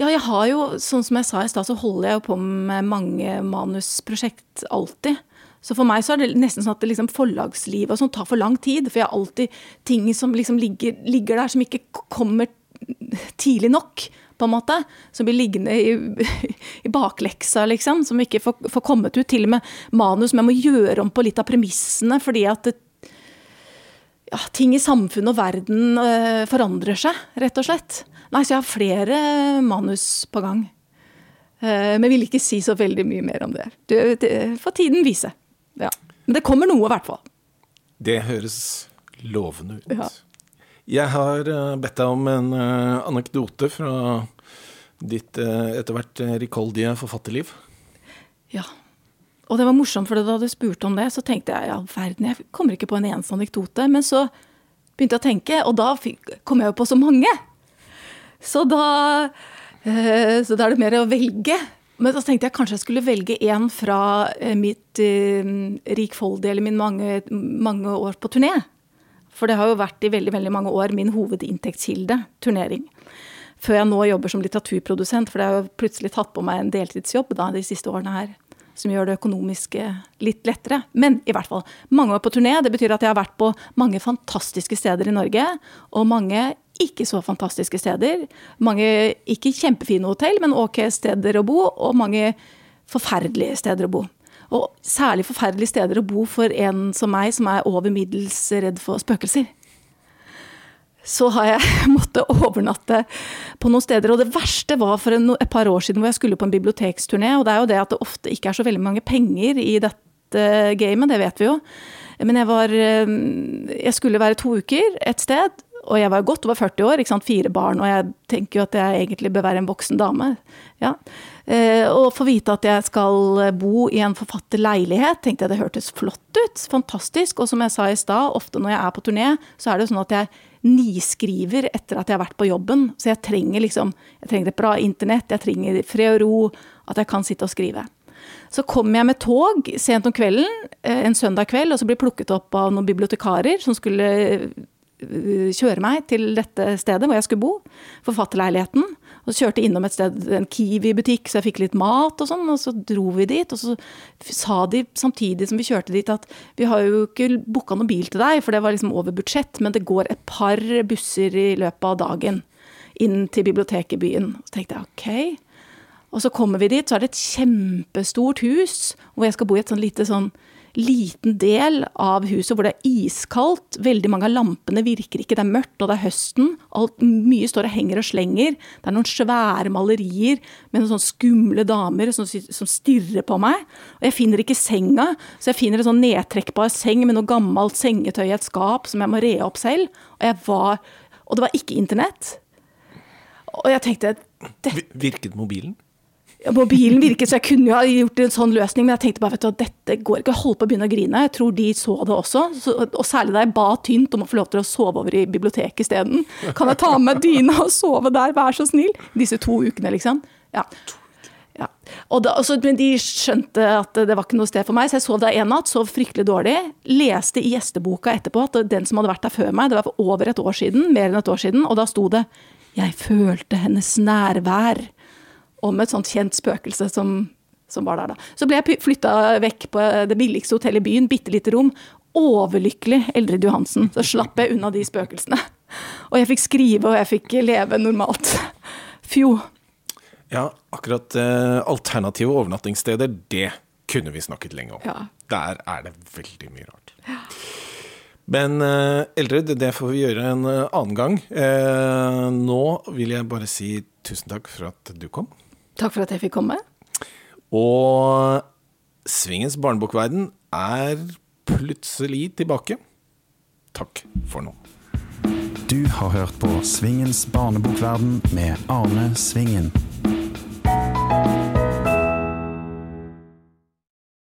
Ja, jeg har jo, sånn som jeg sa i stad, så holder jeg jo på med mange manusprosjekt alltid. Så for meg så er det nesten sånn at liksom forlagslivet og sånn tar for lang tid. For jeg har alltid ting som liksom ligger, ligger der, som ikke kommer tidlig nok, på en måte. Som blir liggende i, *laughs* i bakleksa, liksom. Som ikke får, får kommet ut. Til og med manus som jeg må gjøre om på litt av premissene, fordi at det, ja, ting i samfunnet og verden øh, forandrer seg, rett og slett. Nei, så jeg har flere manus på gang. Eh, men vil ikke si så veldig mye mer om det. Det, det får tiden vise. Ja. Men det kommer noe, i hvert fall. Det høres lovende ut. Ja. Jeg har eh, bedt deg om en eh, anekdote fra ditt etter hvert rikholdige forfatterliv. Ja. Og det var morsomt, for da du spurte om det, så tenkte jeg ja, verden, jeg kommer ikke på en eneste anekdote. Men så begynte jeg å tenke, og da fikk, kom jeg jo på så mange. Så da, eh, så da er det mer å velge. Men så tenkte jeg kanskje jeg skulle velge en fra eh, mitt eh, rikfoldige, eller min mange, mange år på turné. For det har jo vært i veldig, veldig mange år min hovedinntektskilde, turnering. Før jeg nå jobber som litteraturprodusent, for det har jo plutselig tatt på meg en deltidsjobb da, de siste årene her. Som gjør det økonomiske litt lettere. Men i hvert fall, mange år på turné. Det betyr at jeg har vært på mange fantastiske steder i Norge. Og mange ikke så fantastiske steder. Mange ikke kjempefine hotell, men ok steder å bo. Og mange forferdelige steder å bo. Og særlig forferdelige steder å bo for en som meg, som er over middels redd for spøkelser. Så har jeg *laughs* måttet overnatte på noen steder. Og det verste var for en, et par år siden hvor jeg skulle på en biblioteksturné. Og det er jo det at det ofte ikke er så veldig mange penger i dette gamet, det vet vi jo. Men jeg var eh, Jeg skulle være to uker et sted. Og jeg var godt over 40 år, ikke sant? fire barn, og jeg tenker jo at jeg egentlig bør være en voksen dame. Ja. Eh, og få vite at jeg skal bo i en forfatterleilighet, tenkte jeg det hørtes flott ut. Fantastisk. Og som jeg sa i stad, ofte når jeg er på turné, så er det sånn at jeg niskriver etter at jeg har vært på jobben. Så jeg trenger liksom Jeg trenger et bra internett, jeg trenger fred og ro, at jeg kan sitte og skrive. Så kommer jeg med tog sent om kvelden, eh, en søndag kveld, og så blir plukket opp av noen bibliotekarer som skulle eh, kjøre meg til dette stedet hvor jeg skulle bo, forfatterleiligheten. Så kjørte jeg innom et sted, en Kiwi-butikk, så jeg fikk litt mat og sånn. Og så dro vi dit, og så sa de samtidig som vi kjørte dit at vi har jo ikke booka noen bil til deg, for det var liksom over budsjett, men det går et par busser i løpet av dagen inn til biblioteket i byen. Så tenkte jeg ok. Og så kommer vi dit, så er det et kjempestort hus hvor jeg skal bo i et sånn lite sånn liten del av huset hvor det er iskaldt. Veldig mange av lampene virker ikke, det er mørkt, og det er høsten. Alt, mye står og henger og slenger. Det er noen svære malerier med noen sånne skumle damer som, som stirrer på meg. Og jeg finner ikke senga, så jeg finner en sånn nedtrekkbar seng med noe gammelt sengetøy i et skap som jeg må re opp selv. Og, var, og det var ikke internett. Og jeg tenkte det, Virket mobilen? Mobilen virket, så jeg kunne jo ha gjort en sånn løsning, men jeg tenkte bare vet du, dette går ikke. Jeg holdt på å begynne å grine. Jeg tror de så det også. Så, og særlig da jeg ba tynt om å få lov til å sove over i biblioteket isteden. Kan jeg ta med meg dyna og sove der, vær så snill? Disse to ukene, liksom. Ja. Ja. Da, altså, men de skjønte at det var ikke noe sted for meg, så jeg sov der en natt, sov fryktelig dårlig. Leste i gjesteboka etterpå at den som hadde vært der før meg, det var for over et år siden, mer enn et år siden, og da sto det 'Jeg følte hennes nærvær' om et sånt kjent spøkelse som, som var der da. Så ble jeg flytta vekk på det billigste hotellet i byen, bitte lite rom. Overlykkelig Eldrid Johansen. Så slapp jeg unna de spøkelsene. Og jeg fikk skrive, og jeg fikk leve normalt. Fjo. Ja, akkurat eh, alternative overnattingssteder, det kunne vi snakket lenge om. Ja. Der er det veldig mye rart. Men eh, Eldrid, det får vi gjøre en eh, annen gang. Eh, nå vil jeg bare si tusen takk for at du kom. Takk for at jeg fikk komme. Og Svingens barnebokverden er plutselig tilbake. Takk for nå. Du har hørt på Svingens barnebokverden med Arne Svingen.